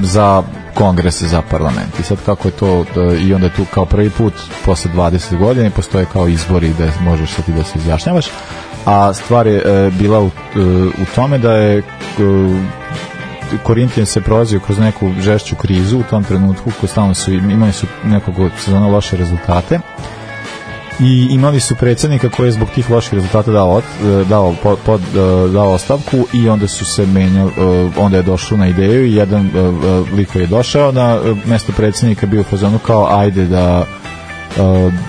za kongres za parlament. I sad kako je to da, i onda tu kao prvi put posle 20 godina i postoje kao izbori da možeš sad i da se izjašnjavaš. A stvar je e, bila u, e, u tome da je e, Korintijan se prolazio kroz neku žešću krizu u tom trenutku koji stalno su imali su nekog sezona loše rezultate i imali su predsjednika koji je zbog tih loših rezultata dao, od, dao, pod, pod, dao ostavku i onda su se menjali, onda je došao na ideju i jedan lik koji je došao na mesto predsjednika bio u fazonu kao ajde da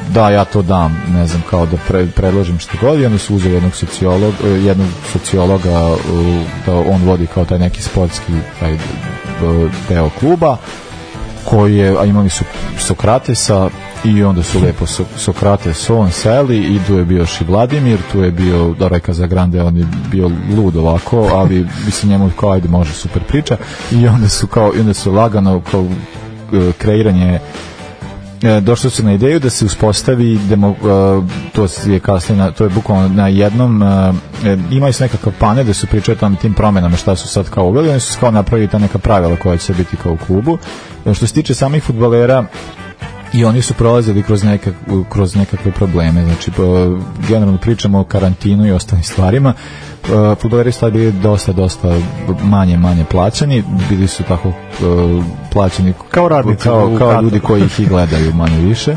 da ja to dam, ne znam, kao da pre, predložim što god. I onda su uzeli jednog sociolog, jednog sociologa da on vodi kao taj neki sportski taj deo kluba koji je, a imali su Sokratesa i onda su lepo so, Sokrates on seli i tu je bio i Vladimir tu je bio, da reka za Grande on je bio lud ovako, ali mislim njemu kao ajde može super priča. I onda su kao, i onda su lagano kao kreiranje došlo su na ideju da se uspostavi demo, to je kasnije na, to je bukvalno na jednom imali su nekakav panel da su pričali tam tim promenama šta su sad kao uveli oni su kao napravili ta neka pravila koja će biti kao u klubu. Što se tiče samih futbalera i oni su prolazili kroz, nekak, kroz nekakve probleme. Znači po, generalno pričamo o karantinu i ostalim stvarima. Uh, futboleri su bili dosta dosta manje manje plaćani bili su tako uh, plaćani kao radnici kao, kao ljudi koji ih i gledaju manje više.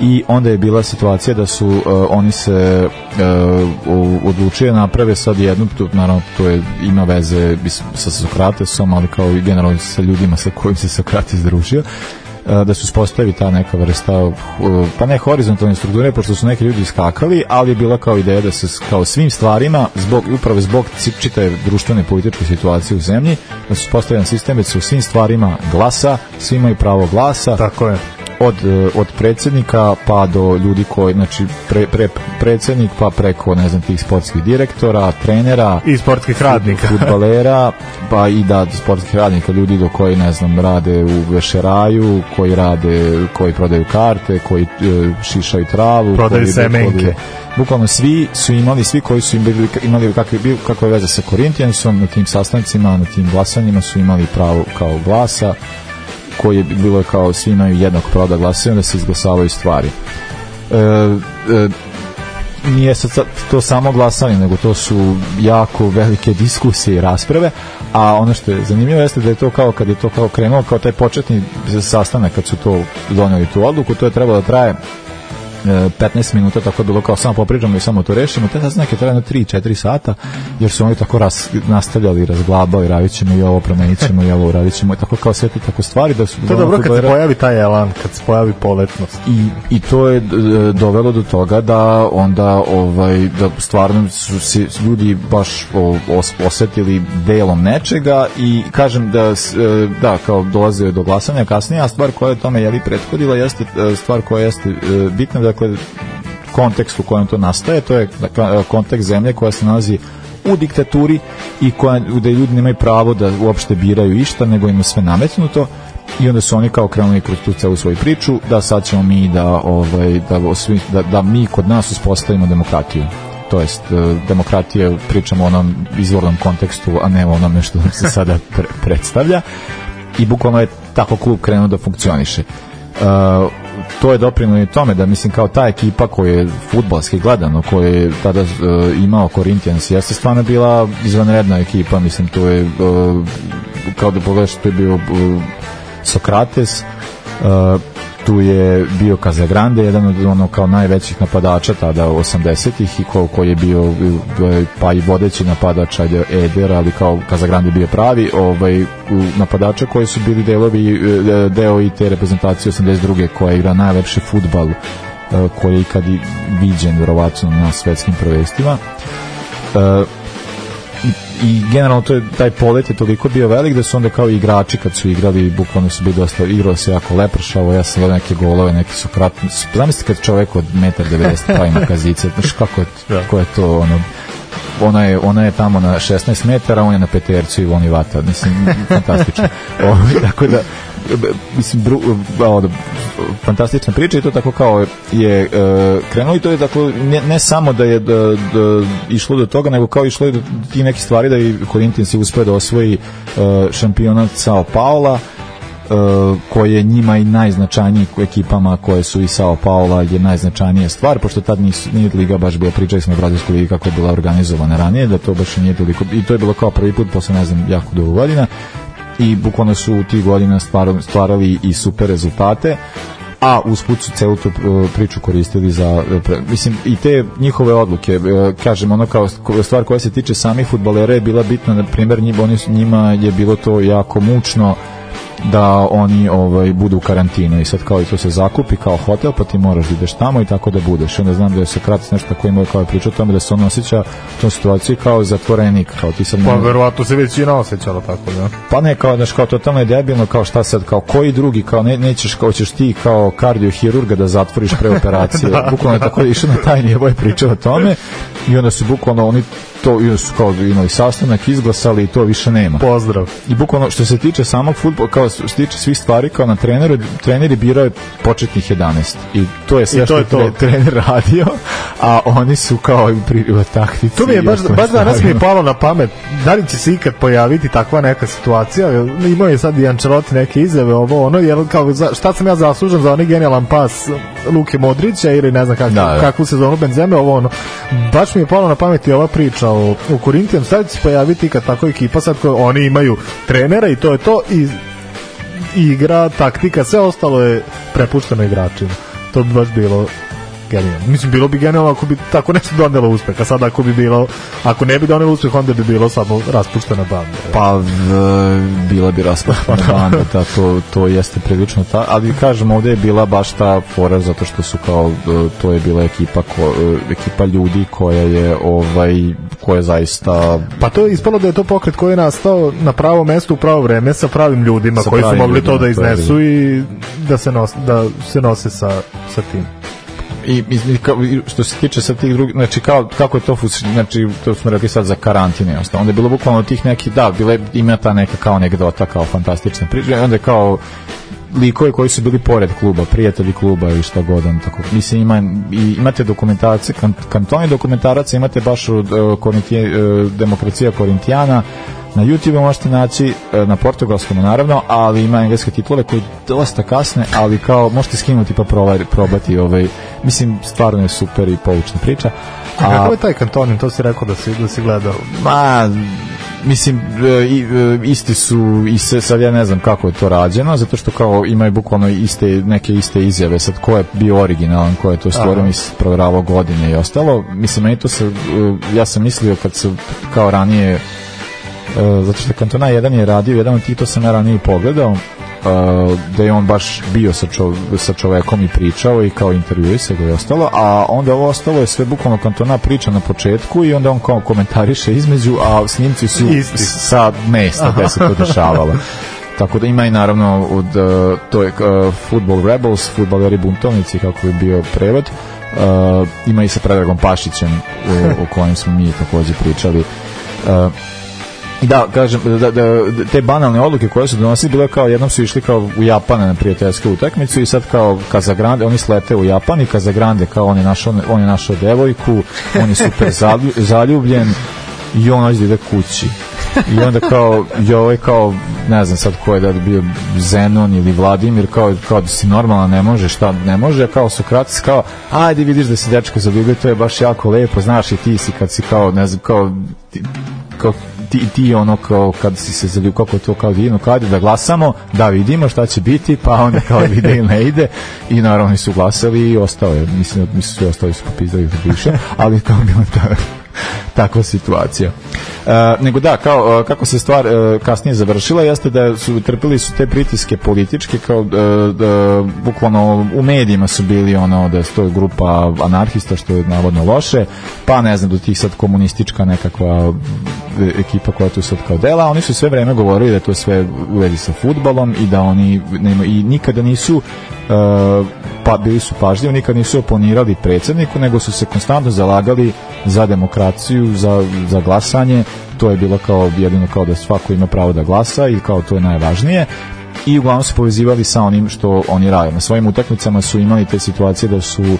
I onda je bila situacija da su uh, oni se uh, odlučili naprave sad jednu, tu, naravno to je, ima veze sa Sokratesom, ali kao i generalno sa ljudima sa kojim se Sokrates družio da se uspostavi ta neka vrsta pa ne horizontalne strukture pošto su neki ljudi iskakali ali je bila kao ideja da se kao svim stvarima zbog, upravo zbog čitave društvene političke situacije u zemlji da se uspostavlja sistem da se u svim stvarima glasa svi imaju pravo glasa. Tako je od, od predsjednika pa do ljudi koji, znači pre, pre, predsjednik pa preko, ne znam, tih sportskih direktora, trenera, I sportskih radnika. futbalera, pa i da sportskih radnika, ljudi do koji, ne znam, rade u vešeraju, koji rade, koji prodaju karte, koji e, šišaju travu, Prodaju koji semenke. bukvalno- Bukvalno svi su imali, svi koji su imali, imali kakve, kakve veze sa Korintijanisom, na tim sastancima, na tim glasanjima su imali pravo kao glasa, koji je bilo kao svi imaju jednog prava da glasaju, da se izglasavaju stvari. E, e, nije sad to samo glasanje, nego to su jako velike diskusije i rasprave, a ono što je zanimljivo jeste da je to kao kad je to kao krenulo, kao taj početni sastanak kad su to doneli tu odluku, to je trebalo da traje 15 minuta, tako je bilo kao samo popričamo i samo to rešimo, te sastanak je trajano 3-4 sata, jer su oni tako ras, nastavljali, razglabali, radit ćemo i ovo, promenit ćemo i ovo, uradit ćemo, i tako kao sve te tako stvari da su To je dobro kad se pojavi taj elan, kad se pojavi poletnost. i, i to je dovelo do toga da onda ovaj da stvarno su se ljudi baš os, osetili delom nečega i kažem da e, da kao dolaze do glasanja kasnije a stvar koja je tome jeli prethodila jeste e, stvar koja jeste e, bitna dakle kontekst u kojem to nastaje to je dakle, kontekst zemlje koja se nalazi u diktaturi i koja, gde ljudi nemaju pravo da uopšte biraju išta, nego im sve nametnuto i onda su oni kao krenuli kroz tu celu svoju priču da sad ćemo mi da, ovaj, da, osvi- da, da mi kod nas uspostavimo demokratiju. To jest e, demokratija pričamo o onom izvornom kontekstu a ne o onome što se sada pre- predstavlja i bukvalno je tako klub krenuo da funkcioniše. Uh, to je doprinilo i tome da mislim kao ta ekipa koja je futbalski gledano koja je tada uh, imao Corinthians jeste stvarno bila izvanredna ekipa mislim to je uh, kao da pogledaš to je bio uh, Sokrates tu je bio Casagrande, jedan od ono kao najvećih napadača tada 80-ih i ko, koji je bio pa i vodeći napadač ajde Eder, ali kao Casagrande bio pravi ovaj, napadača koji su bili delovi, uh, deo i te reprezentacije 82. koja igra najlepši futbal uh, koji je ikad viđen verovatno na svetskim prvenstvima. Uh, i, generalno to je, taj polet je toliko bio velik da su onda kao igrači kad su igrali bukvalno su bili dosta igrao se jako lepršavo ja sam gledao neke golove neki su kratni zamislite kad čovek od 1,90 pravi na kazice znaš kako je, kako je to ono ona je, ona je tamo na 16 metara, on je na petercu i voni vata. Mislim, fantastično. O, tako da, mislim, bru, o, da, fantastična priča i to tako kao je e, krenulo i to je tako, ne, ne samo da je da, da, išlo do toga, nego kao išlo i do ti neke stvari da i Corinthians je uspeo da osvoji e, šampionat Sao Paula, uh, koji je njima i najznačajniji ekipama koje su i Sao Paula je najznačajnija stvar, pošto tad nisu, nije liga baš bila, pričali smo o Brazilskoj ligi kako je bila organizovana ranije, da to baš nije toliko, i to je bilo kao prvi put posle ne znam jako dugo godina i bukvalno su u tih godina stvarali, stvarali i super rezultate a usput su celu tu uh, priču koristili za pre, mislim i te njihove odluke uh, kažem ono kao stvar koja se tiče samih fudbalera je bila bitna na primjer njima, oni, njima je bilo to jako mučno da oni ovaj budu u karantinu i sad kao i to se zakupi kao hotel pa ti moraš da ideš tamo i tako da budeš onda znam da je Sokrates nešto tako imao kao priča o tome da se on osjeća u tom situaciji kao zatvorenik kao ti sad Pa ne- verovatno se većina osjećala tako, da. pa ne kao znaš kao totalno je debilno kao šta sad kao koji drugi kao ne, nećeš kao ćeš ti kao kardiohirurga da zatvoriš pre operacije bukvalno je tako išao na taj nivo i pričao o tome i onda su bukvalno oni to su kao imali sastanak izglasali i to više nema Pozdrav. i bukvalno što se tiče samog fudbala kao što se tiče svih stvari kao na treneru treneri birao je početnih 11 i to je sve I to što je to. tre- trener radio a oni su kao i pri taktici To mi je baš, baš danas mi je palo na pamet, da li će se ikad pojaviti takva neka situacija, imao je sad i Ancelotti neke izjave ovo ono, jer kao, za, šta sam ja zaslužen za onaj genijalan pas Luke Modrića ili ne znam kak, Da, da. kakvu sezonu Benzeme, ovo ono, baš mi je palo na pamet i ova priča o, o Korintijanu, sad će se pojaviti kad tako ekipa, sad ko, oni imaju trenera i to je to i igra, taktika, sve ostalo je prepušteno igračima. To bi baš bilo genijalno. Mislim, bilo bi genijalno ako bi tako nešto donelo uspeh, a sad ako bi bilo, ako ne bi donelo uspeh, onda bi bilo samo raspuštena banda. Pa v, bila bi raspuštena banda, ta, to, to jeste prilično ta, ali kažem ovde je bila baš ta fora zato što su kao to je bila ekipa ko, e, ekipa ljudi koja je ovaj koja zaista Pa to je ispalo da je to pokret koji je nastao na pravo mesto u pravo vreme sa pravim ljudima Sa koji su mogli to ljudima, da to je iznesu i da se, nos, da se nose sa, sa tim. I, i, kao, što se tiče sad tih drugih, znači kao, kako je to znači to smo rekli sad za karantin i ostalo. Onda je bilo bukvalno tih neki, da, bile, ima ta neka kao anegdota, kao fantastična priča, onda je kao likovi koji su bili pored kluba, prijatelji kluba i šta god on tako. Mislim ima i imate dokumentacije, kan, kantoni dokumentaraca imate baš od uh, Korintije, uh, demokracija Korintijana na YouTube možete naći e, na portugalskom naravno, ali ima engleske titlove koji dosta kasne, ali kao možete skinuti pa probar, probati ovaj mislim stvarno je super i poučna priča. A kako je taj kantonin, to si rekao da si, da si gledao? Ma, mislim e, e, isti su i se, sad ja ne znam kako je to rađeno zato što kao imaju bukvalno iste neke iste izjave sad ko je bio originalan ko je to stvorio mi proveravao godine i ostalo mislim meni to se ja sam mislio kad se kao ranije zato što Kantona jedan je radio jedan od tih to sam ja ranije pogledao Uh, da je on baš bio sa, čov, sa čovekom i pričao i kao intervjuje se ga i ostalo, a onda ovo ostalo je sve bukvalno kantona priča na početku i onda on kao komentariše između, a snimci su Isti. sa mesta gde se to dešavalo. Tako da ima i naravno od, uh, to je uh, Football Rebels, futbaleri buntovnici kako je bio prevod. Uh, ima i sa Predragom Pašićem o, o kojem smo mi takođe pričali. Da, kažem, da, da, te banalne odluke koje su donosili, bilo kao jednom su išli kao u Japan na prijateljsku utakmicu i sad kao Kazagrande, oni slete u Japan i Kazagrande kao on je našao, on je našao devojku, on je super zalju- zaljubljen i on hoće da kući. I onda kao, i ovaj kao, ne znam sad ko je da bio Zenon ili Vladimir, kao, kao da si normalna ne može, šta ne može, kao Sokrates kao, ajde vidiš da si dečko zaljubio, to je baš jako lepo, znaš i ti si kad si kao, ne znam, kao, kao ti, ti ono kao kad si se zaljubio kako to kao divno kad da glasamo da vidimo šta će biti pa onda kao ide ili ne ide i naravno su glasali i ostao je mislim da mislim svi ostali su popizdali da više ali kao bila ta takva situacija. E, nego da, kao, e, kako se stvar e, kasnije završila, jeste da su trpili su te pritiske političke, kao e, da, bukvalno u medijima su bili ono da je to grupa anarhista, što je navodno loše, pa ne znam, do tih sad komunistička nekakva ekipa koja tu sad kao dela, oni su sve vreme govorili da je to sve u vezi sa futbalom i da oni nema, i nikada nisu e, pa bili su pažljivi, nikad nisu oponirali predsjedniku, nego su se konstantno zalagali za demokraciju, za, za glasanje, to je bilo kao jedino kao da svako ima pravo da glasa i kao to je najvažnije i uglavnom su povezivali sa onim što oni rade. Na svojim utakmicama su imali te situacije da su e,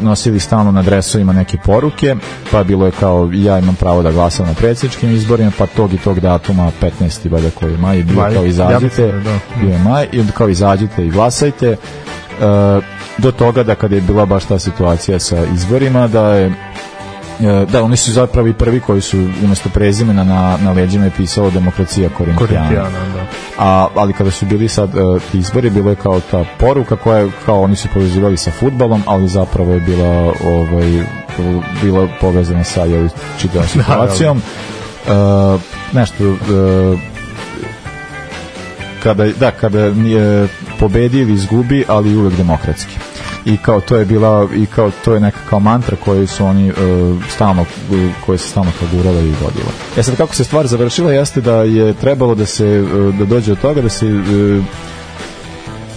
nosili stalno na dresovima neke poruke, pa bilo je kao ja imam pravo da glasam na predsjedničkim izborima, pa tog i tog datuma 15. valjda koji je maj, i bio Maj, kao ja izađite, mislim da, da. bio je maj, i onda kao izađite i glasajte, E, do toga da kada je bila baš ta situacija sa izborima da je e, da oni su zapravo i prvi koji su umesto prezimena na, na leđima je pisalo demokracija Korintijana. Da. A, ali kada su bili sad uh, ti izbori, bilo je kao ta poruka koja je, kao oni su povezivali sa futbalom, ali zapravo je bila ovaj, bila povezana sa jel, čitavom situacijom. Uh, nešto uh, kada, da, kada nije pobedi ili izgubi, ali uvek demokratski i kao to je bila i kao to je neka kao mantra koju su oni uh, stalno koje se stalno kao i vodila. E sad kako se stvar završila jeste da je trebalo da se uh, da dođe od toga da se uh,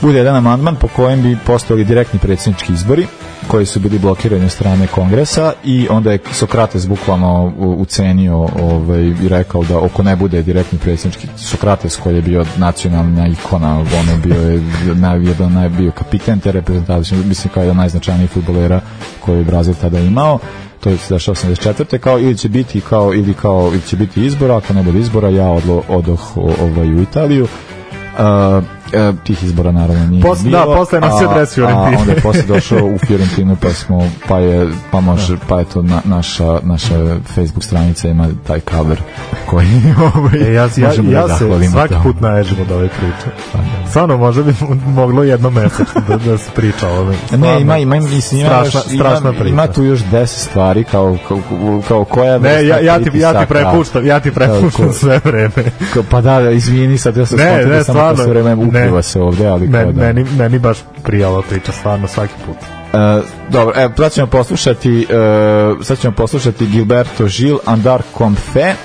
bude jedan amandman po kojem bi postojali direktni predsjednički izbori koji su bili blokirani od strane kongresa i onda je Sokrates bukvalno ucenio ovaj, i rekao da oko ne bude direktni predsjednički Sokrates koji je bio nacionalna ikona ono bio je naj, jedan naj, bio kapiten te reprezentacije mislim kao jedan najznačajnijih futbolera koji je Brazil tada imao to je dešao 84. kao ili će biti kao ili kao ili će biti izbora, ako ne bude izbora ja odlo, odoh ovaj u Italiju. Uh, E, tih izbora naravno nije Posle- bilo. da, posle nas je a- adres Fiorentine. A onda je posle došao u Fiorentinu pa smo pa je pa može pa je to na, naša naša Facebook stranica ima taj cover koji ovaj E, ja, ja, možemo da ja se svaki tamo. put naježim od ove priče. Stvarno, možda bi moglo jedno mesečno da, da se priča o ovome. Ne, ima, ima, mislim, ima, strašna, još- strašna ima, priča. ima tu još 10 stvari kao, kao, kao koja Ne, ja, ja, ti, ja ti prepuštam, ja ti prepuštam sve vreme. Pa da, da, izvini, sad ja sam Ne, ne, da to stvarno, sve vreme ne. se ovde, ali Men, kao da. meni, meni baš prija ova priča, stvarno, svaki put. E, dobro, evo, sad ćemo poslušati e, sad ćemo poslušati Gilberto Gil Andar Comfe e,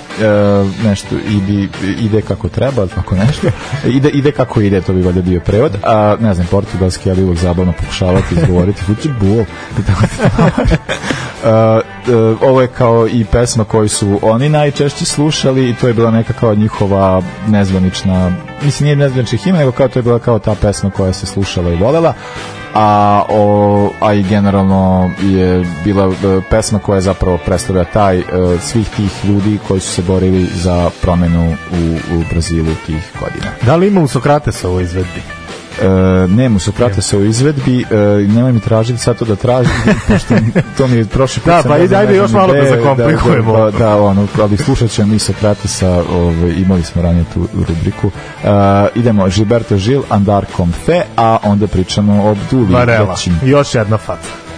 nešto ide, ide kako treba tako nešto. Ide, ide kako ide, to bi valjda bio prevod. A ne znam, portugalski, ali uvek zabavno pokušavati izgovoriti, bul i tako Uh, uh, ovo je kao i pesma koju su oni najčešće slušali i to je bila neka kao njihova nezvanična mislim nije nezvanična himna nego kao to je bila kao ta pesma koja se slušala i volela a, o, a i generalno je bila uh, pesma koja zapravo predstavlja taj uh, svih tih ljudi koji su se borili za promenu u, u Brazilu tih godina. Da li ima u Sokratesa ovo izvedbi? E, nema Sokrate u izvedbi, e, nemoj mi tražiti sad to da tražim, pošto to mi je prošli put. Da, pa ne znam, ajde još znam malo da gde, zakomplikujemo. Da, da, da, ono, ali slušat ćemo mi Sokratesa, ovaj, imali smo ranije tu rubriku. E, idemo, Gilberto Gil, Andar Comfe, a onda pričamo o. Većin. Još jedna faca.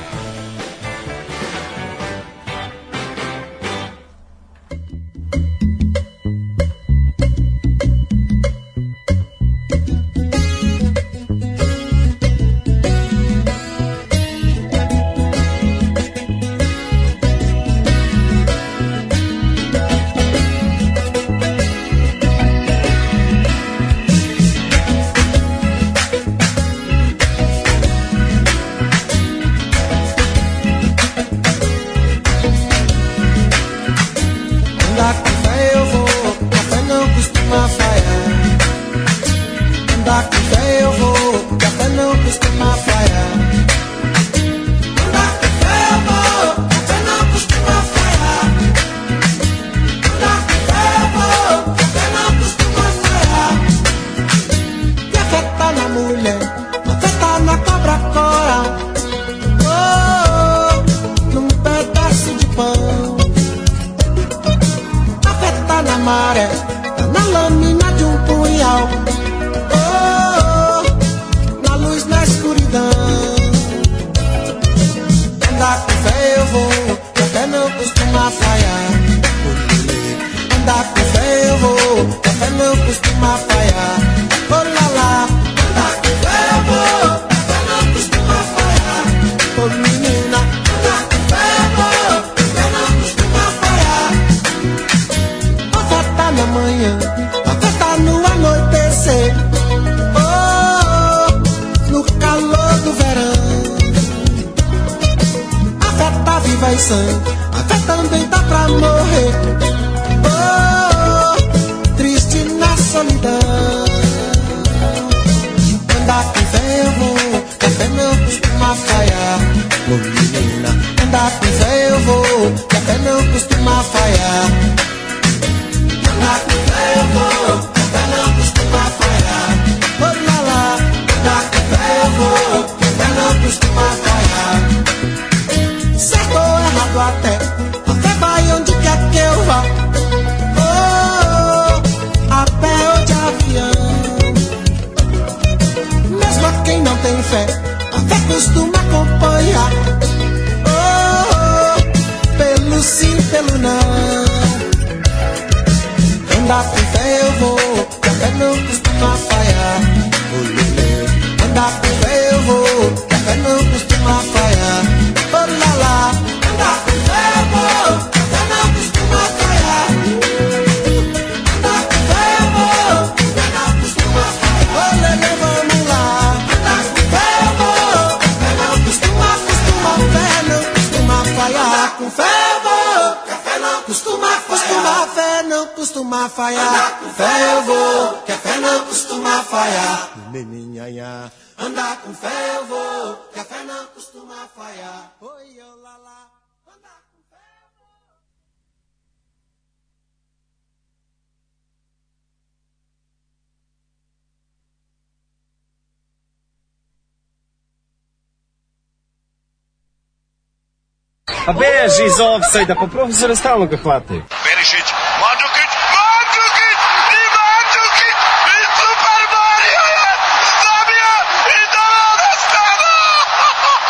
A beži iz offside-a, pa profesora stalno ga hvataju. Perišić, Mandžukić, Mandžukić i Mandžukić i Super Mario je stavio i doveo do stada!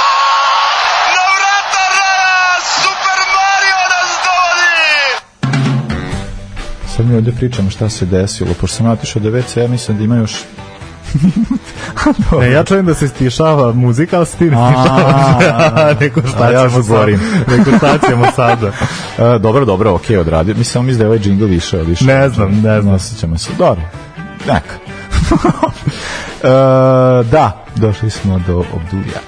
Na vrata Rara, Super Mario nas dovodi! Sad mi ovde pričamo šta se desilo, pošto sam otišao do WC, ja mislim da ima još Ne, ja čujem da se stišava muzika, ali se ti ne A, stišavaš. Neko šta ja ćemo sad? Neko šta ćemo sada? E, dobro, dobro, okej, odradio. Mislim, samo mislim da je ovaj džingl više, više. Ne znam, ne znam. Osjećamo se. Dobro, neka. e, da, došli smo do Obdulja.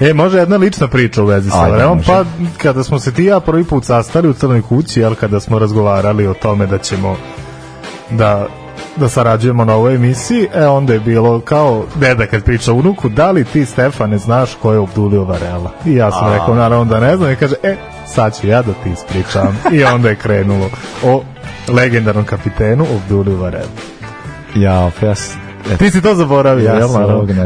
E, može jedna lična priča u vezi sa može. pa kada smo se ti ja prvi put sastali u Crnoj kući, jel, kada smo razgovarali o tome da ćemo da da sarađujemo na ovoj emisiji, e onda je bilo kao deda kad priča unuku, da li ti Stefane znaš ko je Obdulio Varela? I ja sam A. rekao naravno da ne znam i kaže, e, sad ću ja da ti ispričam. I onda je krenulo o legendarnom kapitenu Obdulio Varela. Ja, pa ja Ti si to zaboravio, Ja jel,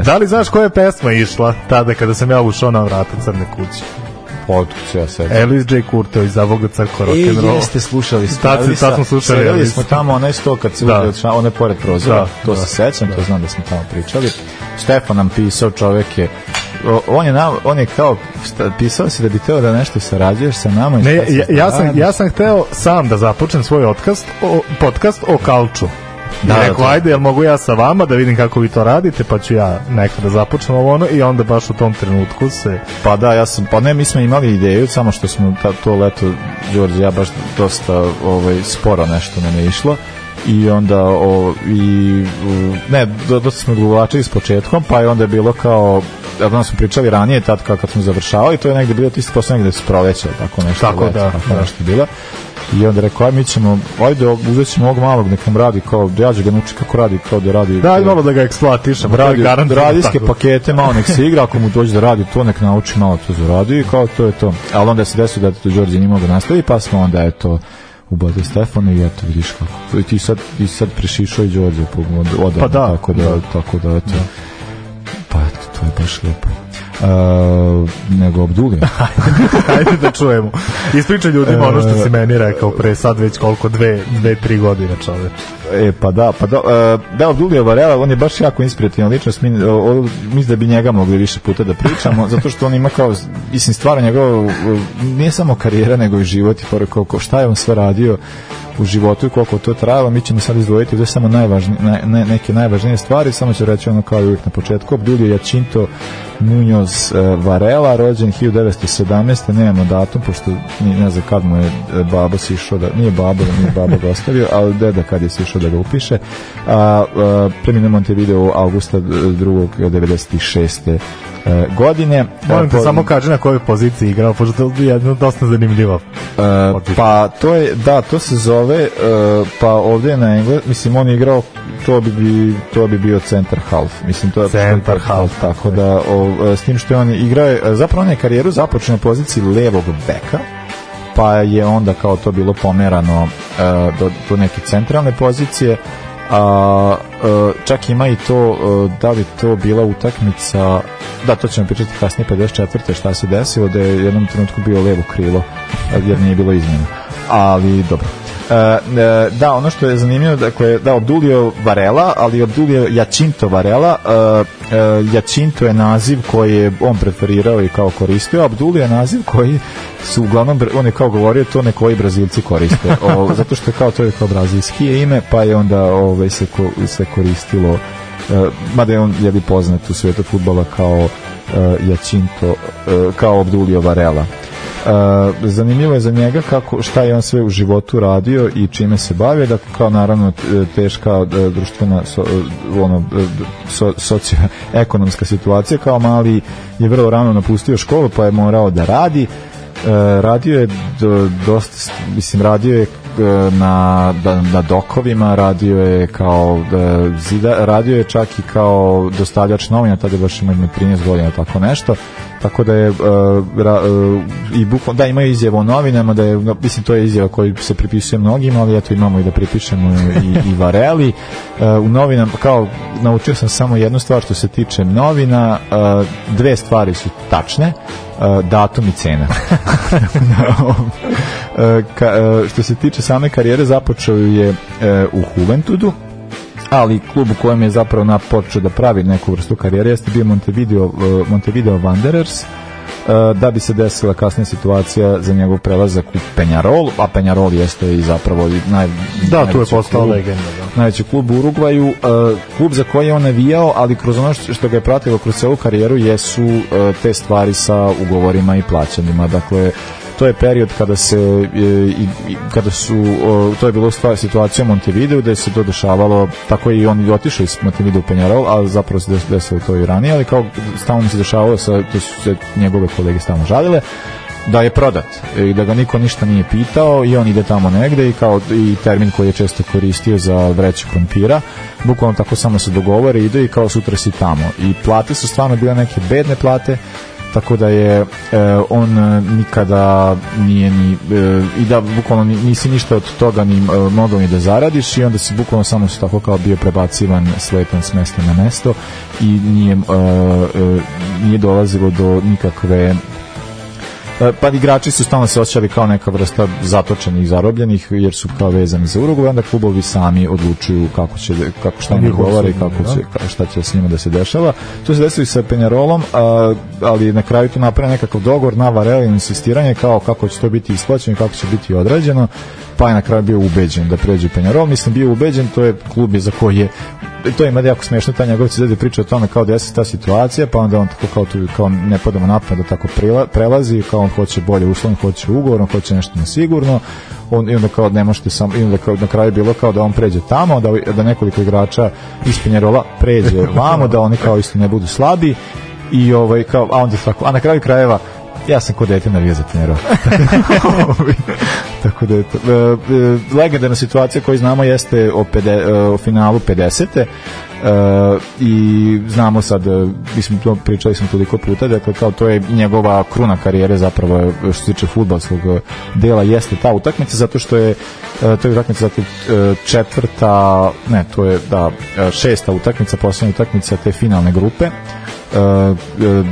Da li znaš koja je pesma išla tada kada sam ja ušao na vrata Crne kuće? Otkud se ja sećam. Elvis J. Kurteo iz Avoga crkva E, rock'n'roll. jeste, slušali smo. Tad, tad smo slušali Elvisa. smo tamo, onaj sto kad se Da. da. od one pored prozora, Da, to da, se sećam, to znam da smo tamo pričali. Stefan nam pisao, čovek je, o, on je, nam, on je kao, šta, pisao si da bi teo da nešto sarađuješ sa nama. i Ne, ja, ja, sam, ja sam hteo sam da započnem svoj otkast, o, podcast o kalču. Da, Da, I rekao, da. ajde, jel mogu ja sa vama da vidim kako vi to radite, pa ću ja nekada započnem ovo ono i onda baš u tom trenutku se... Pa da, ja sam, pa ne, mi smo imali ideju, samo što smo ta, to leto, Đorđe, ja baš dosta ovaj, sporo nešto nam je išlo i onda o, i ne, do, dosta smo gluvačili s početkom, pa je onda je bilo kao onda smo pričali ranije, tad kad smo završavali, to je negde bilo tisto posle negde s proleća, tako nešto. Tako leto, da, tako da. nešto bilo. I onda rekao, aj mi ćemo, ajde, uzet ćemo ovog malog, nek nam radi kao, ja ću ga nauči kako radi, kao da radi. Da, ajde malo da ga je radi, garantovano radijske pakete, malo nek se igra, ako mu dođe da radi to, nek nauči malo to zaradi i kao to je to. Ali onda se desilo da to Đorđe nije mogao nastavi, pa smo onda eto ubode Stefana i eto vidiš kako. I ti sad, ti sad prešišao i Đorđe po od, od, Pa da, tako da, da. tako da eto. Pa eto, to je baš lepo. Uh, nego Abdulija. Ajde da čujemo. Ispričaj ljudima ono što si meni rekao pre sad već koliko, dve, dve tri godine čoveč. E, pa da, pa da, uh, da, Abdulija Varela, on je baš jako inspirativna ličnost, mi, o, mislim da bi njega mogli više puta da pričamo, zato što on ima kao, mislim, stvarno njegov, nije samo karijera, nego i život i koliko, šta je on sve radio u životu i koliko to trajalo, mi ćemo sad izdvojiti ovdje samo najvažnije, ne, ne, neke najvažnije stvari, samo ću reći ono kao i uvijek na početku, Abdulio Jacinto Munoz uh, Varela, rođen 1917. Nemamo datum, pošto ne znam kad mu je e, babo sišao, da, nije babo, nije babo ga ostavio, ali deda kad je sišao da ga upiše. A, a, preminuo Montevideo avgusta 2. 96. e, godine. Molim te, po- samo kaži na kojoj poziciji igrao, pošto to je jedno dosta zanimljivo. E, pa to je, da, to se zove, e, pa ovdje je na engles, mislim, on je igrao, to bi, bi, to bi bio center half, mislim, to je Center half. tako da, o, s tim što je on igrao, zapravo on je karijeru započeo na poziciji levog beka, pa je onda kao to bilo pomerano e, do, do neke centralne pozicije, a e, čak ima i to e, da li to bila utakmica da to ćemo pričati kasnije 54. šta se desilo da je jednom trenutku bio levo krilo jer nije bilo izmjena ali dobro da, ono što je zanimljivo, dakle, da, Obdulio Varela, ali Obdulio Jacinto Varela, e, Jacinto je naziv koji je on preferirao i kao koristio, a Obdulio je naziv koji su uglavnom, on je kao govorio to ne koji Brazilci koriste, o, zato što je kao to je kao brazilski je ime, pa je onda ovaj, se, ko, se koristilo mada je on je li poznat u svijetu futbola kao Jacinto, kao Obdulio Varela. Zanimljivo je za njega kako šta je on sve u životu radio i čime se bavio da kao naravno teška e, društvena so, e, ono e, so, socioekonomska situacija kao mali je vrlo rano napustio školu pa je morao da radi radio je do, dosta, mislim, radio je na, da, na dokovima, radio je kao zida, radio je čak i kao dostavljač novina, tada baš ima 13 godina, tako nešto. Tako da je e, ra, e, i bukvalno, da imaju izjavu o novinama, da je, mislim to je izjava koju se pripisuje mnogima, ali eto imamo i da pripišemo i, i Vareli. E, u novinama, kao naučio sam samo jednu stvar što se tiče novina, e, dve stvari su tačne, e, datum i cena. E, ka, što se tiče same karijere započeo je u Juventudu ali klub u kojem je zapravo na počeo da pravi neku vrstu karijere jeste bio Montevideo, e, Montevideo Wanderers e, da bi se desila kasnija situacija za njegov prelazak u Penjarol, a Penjarol jeste i zapravo naj, Da, tu je postao klub- legenda, da. najveći klub u Urugvaju, e, klub za koji je on navijao, ali kroz ono što, ga je pratilo kroz celu karijeru jesu te stvari sa ugovorima i plaćanjima. Dakle, to je period kada se e, i, kada su to je bilo stvar situacija u Montevideo da se to dešavalo tako je i on i otišao iz Montevideo u Penjarol ali zapravo se des- desilo to i ranije ali kao stalno se dešavalo sa, to su se njegove kolege stalno žalile da je prodat i da ga niko ništa nije pitao i on ide tamo negde i kao i termin koji je često koristio za vreću krompira bukvalno tako samo se dogovore ide i kao sutra si tamo. I plate su stvarno bile neke bedne plate tako da je e, on e, nikada nije ni e, i da bukvalno ni- nisi ništa od toga ni mogao ni da zaradiš i onda si bukvalno samo su tako kao bio prebacivan slepan s mesta na mesto i nije, nije dolazilo do nikakve pa igrači su stalno se osjećali kao neka vrsta zatočenih i zarobljenih jer su kao vezani za Uruguay onda klubovi sami odlučuju kako će kako šta Njihov govore i kako da. će ka- šta će s njima da se dešava to se desilo i sa Penjarolom ali na kraju tu napravio nekakav dogovor na Vareli insistiranje kao kako će to biti isplaćeno i kako će biti odrađeno pa je na kraju bio ubeđen da pređe u Penjarol mislim bio ubeđen to je klub za koji je to ima jako smešno ta njegov cizede priča o tome kao da se ta situacija pa onda on tako kao tu kao ne padamo napad da tako prelazi kao on hoće bolje uslov, hoće ugovor, on hoće nešto na sigurno on, i onda kao ne možete samo i onda kao na kraju bilo kao da on pređe tamo da, da nekoliko igrača iz Penjarola pređe vamo da oni kao isto ne budu slabi i ovaj kao a onda tako a na kraju krajeva ja sam kod dete navija za Penjarol tako da je to. E, e, legendarna situacija koju znamo jeste o, pede, e, o finalu 50. E, i znamo sad, mislim, to pričali smo toliko puta, dakle, kao to je njegova kruna karijere zapravo, što se tiče futbalskog e, dela, jeste ta utakmica, zato što je to je utakmica, dakle, e, četvrta, ne, to je, da, šesta utakmica, poslednja utakmica te finalne grupe,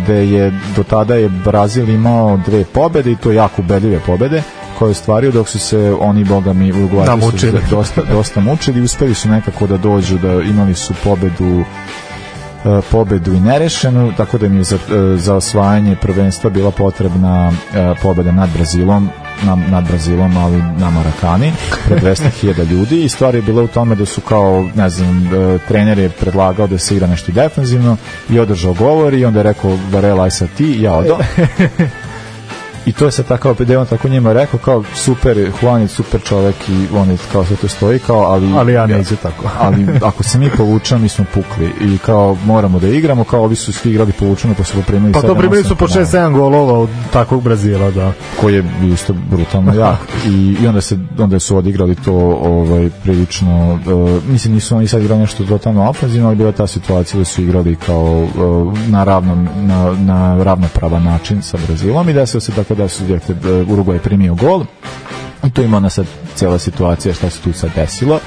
gde je do tada je Brazil imao dve pobede i to jako ubedljive pobede koje je ostvario dok su se oni boga mi Namučili. se dosta, dosta mučili i uspeli su nekako da dođu da imali su pobedu pobedu i nerešenu, tako da im je za, e, za osvajanje prvenstva bila potrebna e, pobeda nad Brazilom nam, nad Brazilom, ali na Marakani pred 200.000 ljudi. I stvar je bila u tome da su kao, ne znam, e, trener je predlagao da se igra nešto defensivno i održao govor i onda je rekao Varela, aj sad ti, ja odo I to je sad tako, opet da on tako njima rekao, kao super, Juan je super čovek i on je kao sve to stoji, kao, ali... Ali ja neću tako. ali ako se mi povučemo, mi smo pukli i kao moramo da igramo, kao ovi su svi igrali povučeno pa su poprimili Pa to primili su po penala, 6-7 golova od takvog Brazila, da. koji je isto brutalno jak i, i onda se onda su odigrali to ovaj prilično uh, mislim nisu oni sad igrali nešto totalno ofenzivno ali bila ta situacija da su igrali kao uh, na ravnom na, na ravnopravan način sa Brazilom i desilo se tako da su uh, Uruguay primio gol. I tu ima ona sad cela situacija šta se tu sad desilo.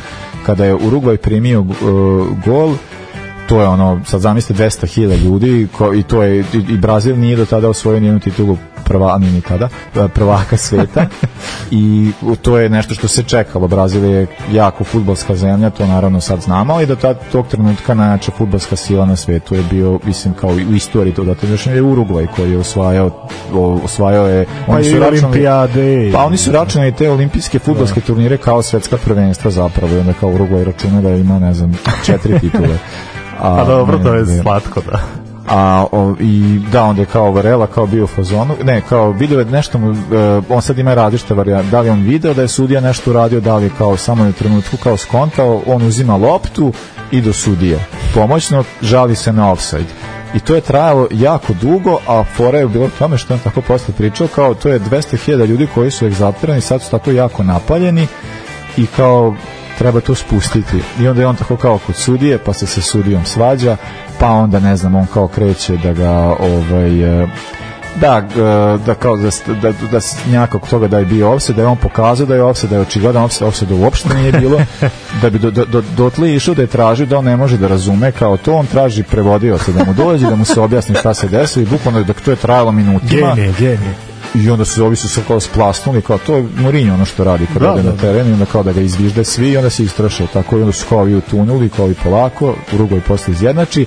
Kada je Uruguay primio uh, gol to je ono, sad zamislite 200.000 ljudi ko, i to je, i, i Brazil nije do tada osvojio nijednu titulu prva, a nije ni tada, e, prvaka sveta i to je nešto što se čekalo. Brazil je jako futbalska zemlja, to naravno sad znamo, ali do tad, tog trenutka najjača futbalska sila na svetu je bio, mislim, kao u istoriji to da još je Uruguay koji je osvajao, osvajao je Pa oni su računali- olimpijade. pa oni su računali te olimpijske futbolske turnire kao svetska prvenstva zapravo i onda kao Uruguay računa da ima ne znam četiri titule. A, Pa dobro, to je slatko, da. A, o, i da, onda je kao Varela kao bio u fazonu, ne, kao video je nešto mu, e, on sad ima različite varijante, da li on video da je sudija nešto uradio, da li je kao samo u trenutku kao skontao, on uzima loptu i do sudije. Pomoćno žali se na offside. I to je trajalo jako dugo, a fora je bilo u tome što on tako posle pričao, kao to je 200.000 ljudi koji su egzaltirani, sad su tako jako napaljeni i kao treba to spustiti i onda je on tako kao kod sudije pa se sa sudijom svađa pa onda ne znam on kao kreće da ga ovaj e, da, g- da kao da, da, da njaka toga da je bio offset, da je on pokazao da je offset, da je očigledan offset, offset uopšte nije bilo, da bi do, do, do, dotle išao da je tražio da on ne može da razume kao to, on traži prevodioca da mu dođe, da mu se objasni šta se desilo i bukvalno dok to je trajalo minutima Genije, genije. I onda se ovi su se kao splasnuli kao to je Mourinho ono što radi kad Da, ode da, na da. teren i onda kao da ga izvižde svi i onda se istraše tako i onda su kao i utunuli kao i polako Uruguay posle izjednači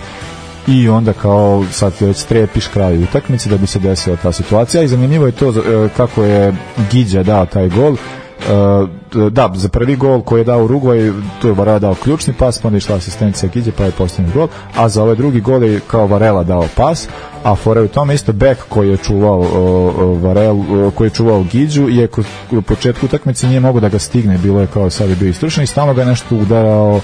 i onda kao sad već strepiš kraj utakmice da bi se desila ta situacija i zanimljivo je to e, kako je Giđa dao taj gol da, za prvi gol koji je dao Uruguay, tu je Varela dao ključni pas, pa onda išla asistencija Giđe, pa je postavljen gol, a za ovaj drugi gol je kao Varela dao pas, a fora je u tome isto bek koji je čuvao o, Varel, o, koji je čuvao Giđu je u početku utakmice nije mogo da ga stigne, bilo je kao sad je bio istručen i stalno ga je nešto udarao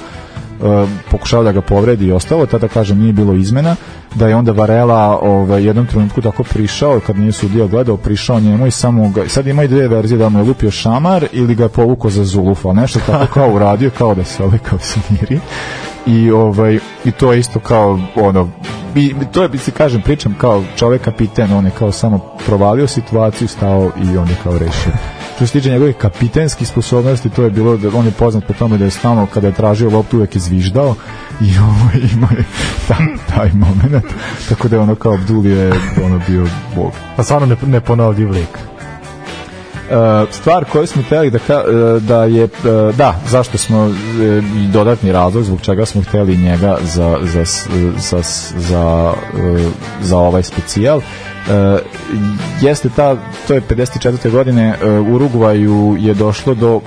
pokušao da ga povredi i ostalo, tada kažem nije bilo izmena, da je onda Varela ovaj, jednom trenutku tako prišao, kad nije sudija gledao, prišao njemu i samo ga, sad ima i dve verzije, da mu je lupio šamar ili ga je povukao za zuluf, ali nešto tako kao uradio, kao da se ovaj kao smiri. I ovaj i to je isto kao ono i to je se kažem pričam kao čovek kapiten on je kao samo provalio situaciju stao i on je kao rešio što se tiče njegovih kapitenskih sposobnosti to je bilo da on je poznat po tome da je stalno kada je tražio loptu uvek izviždao i ovo ima je taj, taj moment tako da je ono kao Abdul je ono bio bog Pa stvarno ne, neponovljiv lik. E, stvar koju smo hteli da, ka, e, da je e, da, zašto smo i dodatni razlog zbog čega smo hteli njega za, za, za, za, za ovaj specijal e, jeste ta, to je 54. godine e, u Urugvaju je došlo do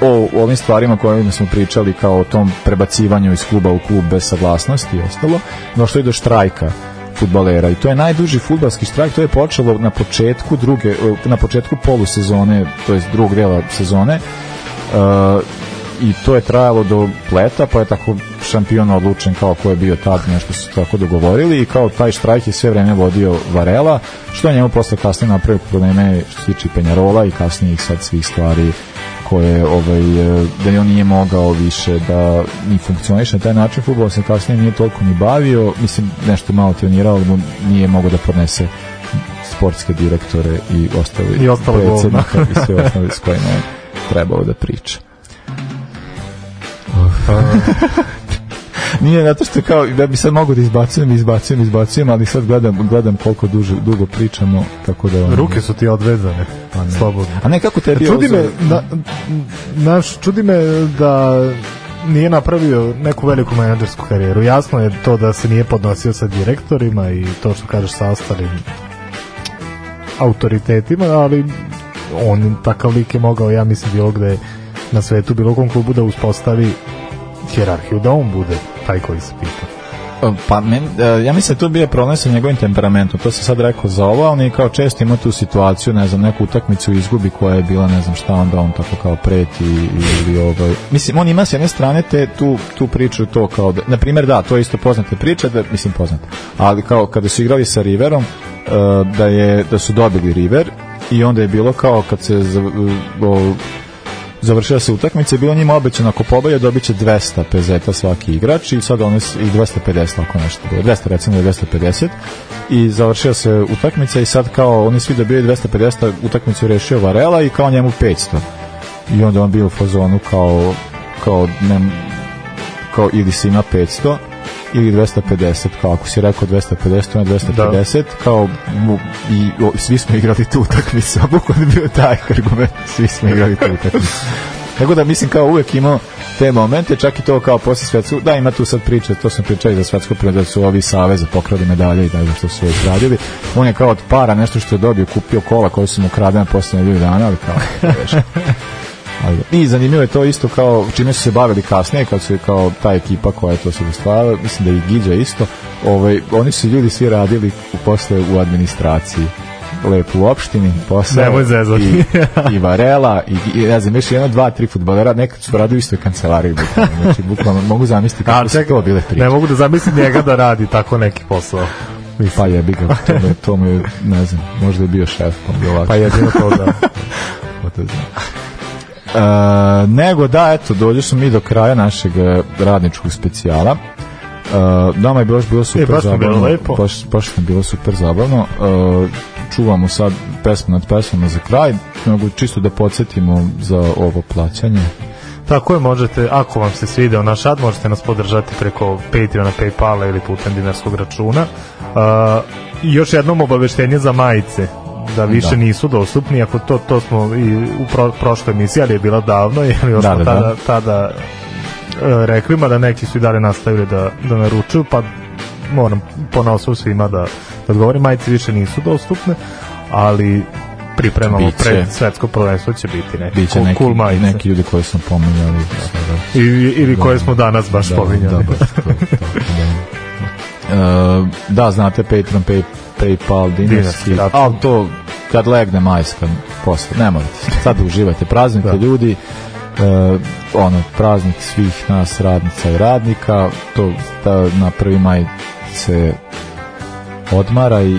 o ovim stvarima kojima smo pričali kao o tom prebacivanju iz kluba u klub bez saglasnosti i ostalo, došlo je do štrajka futbalera i to je najduži fudbalski štrajk, to je počelo na početku druge, na početku polusezone, to jest drugog dela sezone e, i to je trajalo do leta, pa je tako šampion odlučen kao ko je bio tad, nešto su tako dogovorili i kao taj štrajk je sve vreme vodio Varela, što je njemu posle kasnije napravio probleme što se tiče Penjarola i kasnije ih sad svih stvari koje ovaj, da on nije mogao više da ni funkcioniše na taj način futbol se kasnije nije toliko ni bavio. Mislim nešto malo trenirao ali nije mogao da podnese sportske direktore i ostali I ostalo predsjednika i sve ostale s kojima je trebao da priča Nije zato što kao da bi sad mogu da izbacujem, izbacujem, izbacujem, ali sad gledam, gledam koliko duže, dugo pričamo, tako da... Ruke su ti odvezane, slobodno. A ne, kako tebi Čudi ovo me, na, naš, čudi me da nije napravio neku veliku menadžersku karijeru. Jasno je to da se nije podnosio sa direktorima i to što kažeš sa ostalim autoritetima, ali on takav lik je mogao, ja mislim, bilo gde na svetu, bilo kom klubu da uspostavi hjerarhiju, da on bude taj koji se pita. Pa men, e, ja mislim da tu bio problem sa njegovim temperamentom, to sam sad rekao za ovo, ali kao često ima tu situaciju, ne znam, neku utakmicu izgubi koja je bila, ne znam šta, onda on tako kao preti ili ovaj... Mislim, on ima s jedne strane te tu, tu priču to kao, da, na primjer da, to je isto poznate priče, da, mislim poznate, ali kao kada su igrali sa Riverom, e, da, je, da su dobili River i onda je bilo kao kad se završila se utakmica i bilo njima obećano ako pobede dobit će 200 pezeta svaki igrač i sad oni i 250 ako nešto bilo 200 recimo ili 250 i završila se utakmica i sad kao oni svi dobijaju 250 utakmicu rešio Varela i kao njemu 500 i onda on bio u fazonu kao kao ne, kao ili si ima 500 ili 250, kao ako si rekao 250, on je 250, kao mu, i o, svi smo igrali tu utakmicu, a bukvalno je bio taj argument, svi smo igrali tu utakmicu. Tako da mislim kao uvek imao te momente, čak i to kao posle svetsku, da ima tu sad priče, to sam pričao i za svetsko prvo da su ovi saveza pokrali medalje i da što su već radili. On je kao od para nešto što je dobio, kupio kola koje su mu kradene posle nedelju dana, ali kao, I zanimljivo je to isto kao čime su se bavili kasnije kad su kao ta ekipa koja je to sve stvarala, mislim da i Giđa isto, ovaj, oni su ljudi svi radili u, posle u administraciji lepo u opštini, posao i, i Varela i, i ne znam, još jedno, dva, tri futbolera, nekad su radili u istoj kancelariji bukvalno, znači bukvalno mogu zamisliti kako su to bile priče. Ne mogu da zamislim njega da radi tako neki posao. Pa jebi ga, to mu je, ne znam, možda je bio šef, pa ovako. Pa jedino to da. Ko to zna. E, nego da, eto, dođe smo mi do kraja našeg e, radničkog specijala. E, nama je baš bilo super E, baš nam bilo zabavno. lepo. Baš, baš nam bilo super zabavno. E, čuvamo sad pesmu nad pesmama za kraj, nego čisto da podsjetimo za ovo plaćanje. Tako je, možete, ako vam se svideo naš ad, možete nas podržati preko Patreona, Paypala ili putem dinarskog računa. Uh, još jednom obaveštenje za majice da više Da. nisu dostupni, ako to, to smo i u pro, prošloj emisiji, ali je bila davno, jer još Da, smo da, da. tada, tada e, rekli, da neki su i dalje nastavili da, da naručuju, pa moram ponosno svima da, da odgovorim, majice više nisu dostupne, ali pripremamo Biće. pred svetsko prvenstvo će biti neki, Biće neki, cool majice. neki ljudi koji smo pominjali. sada. I, ili koje smo danas baš da, spominjali. Da, baš to, tako da. E, da, znate Patreon, Pay, Paypal, dinarski, Dinarski račun. ali to kad legne majska, posle, ne morate, sad uživajte, praznite Da. ljudi, e, ono, praznik svih nas radnica i radnika, to da na prvi maj se odmara i,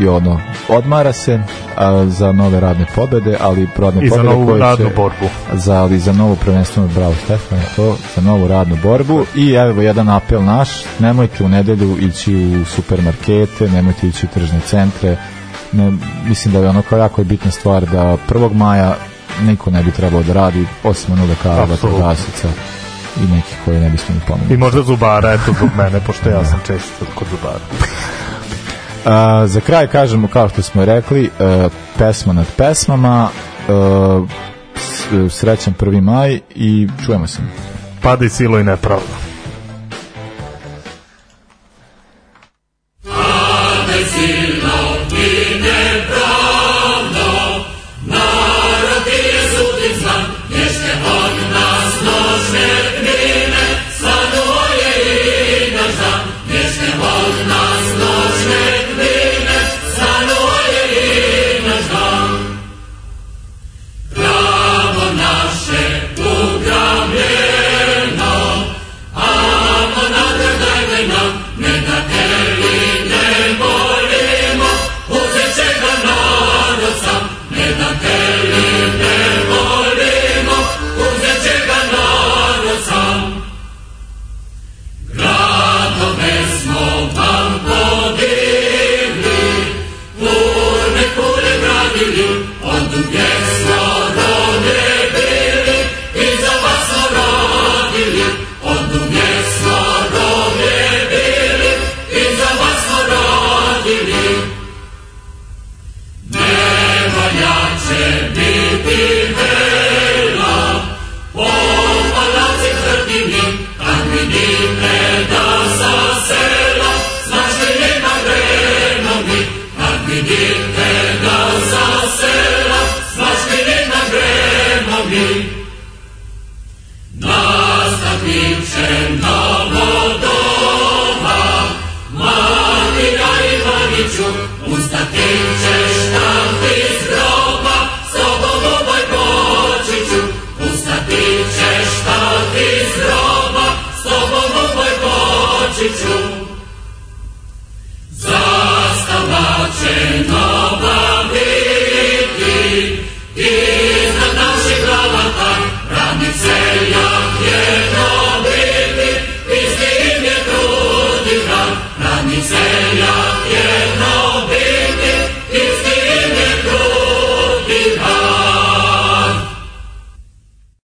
i ono, odmara se a, za nove radne pobede, ali radne I za pobede novu koje radnu će, borbu. za, ali za novu prvenstveno bravo Stefan to za novu radnu borbu i evo jedan apel naš nemojte u nedelju ići u supermarkete nemojte ići u tržne centre ne, mislim da je ono kao jako bitna stvar da 1. maja niko ne bi trebao da radi osim onog lekara Apsolutno. vatrogasaca i nekih koje ne bismo ni pomenuli I možda zubara, eto, zbog mene, pošto ja sam često kod zubara. A, za kraj kažemo kao što smo rekli e, pesma nad pesmama s- srećan 1. maj i čujemo se Pada i silo i nepravda.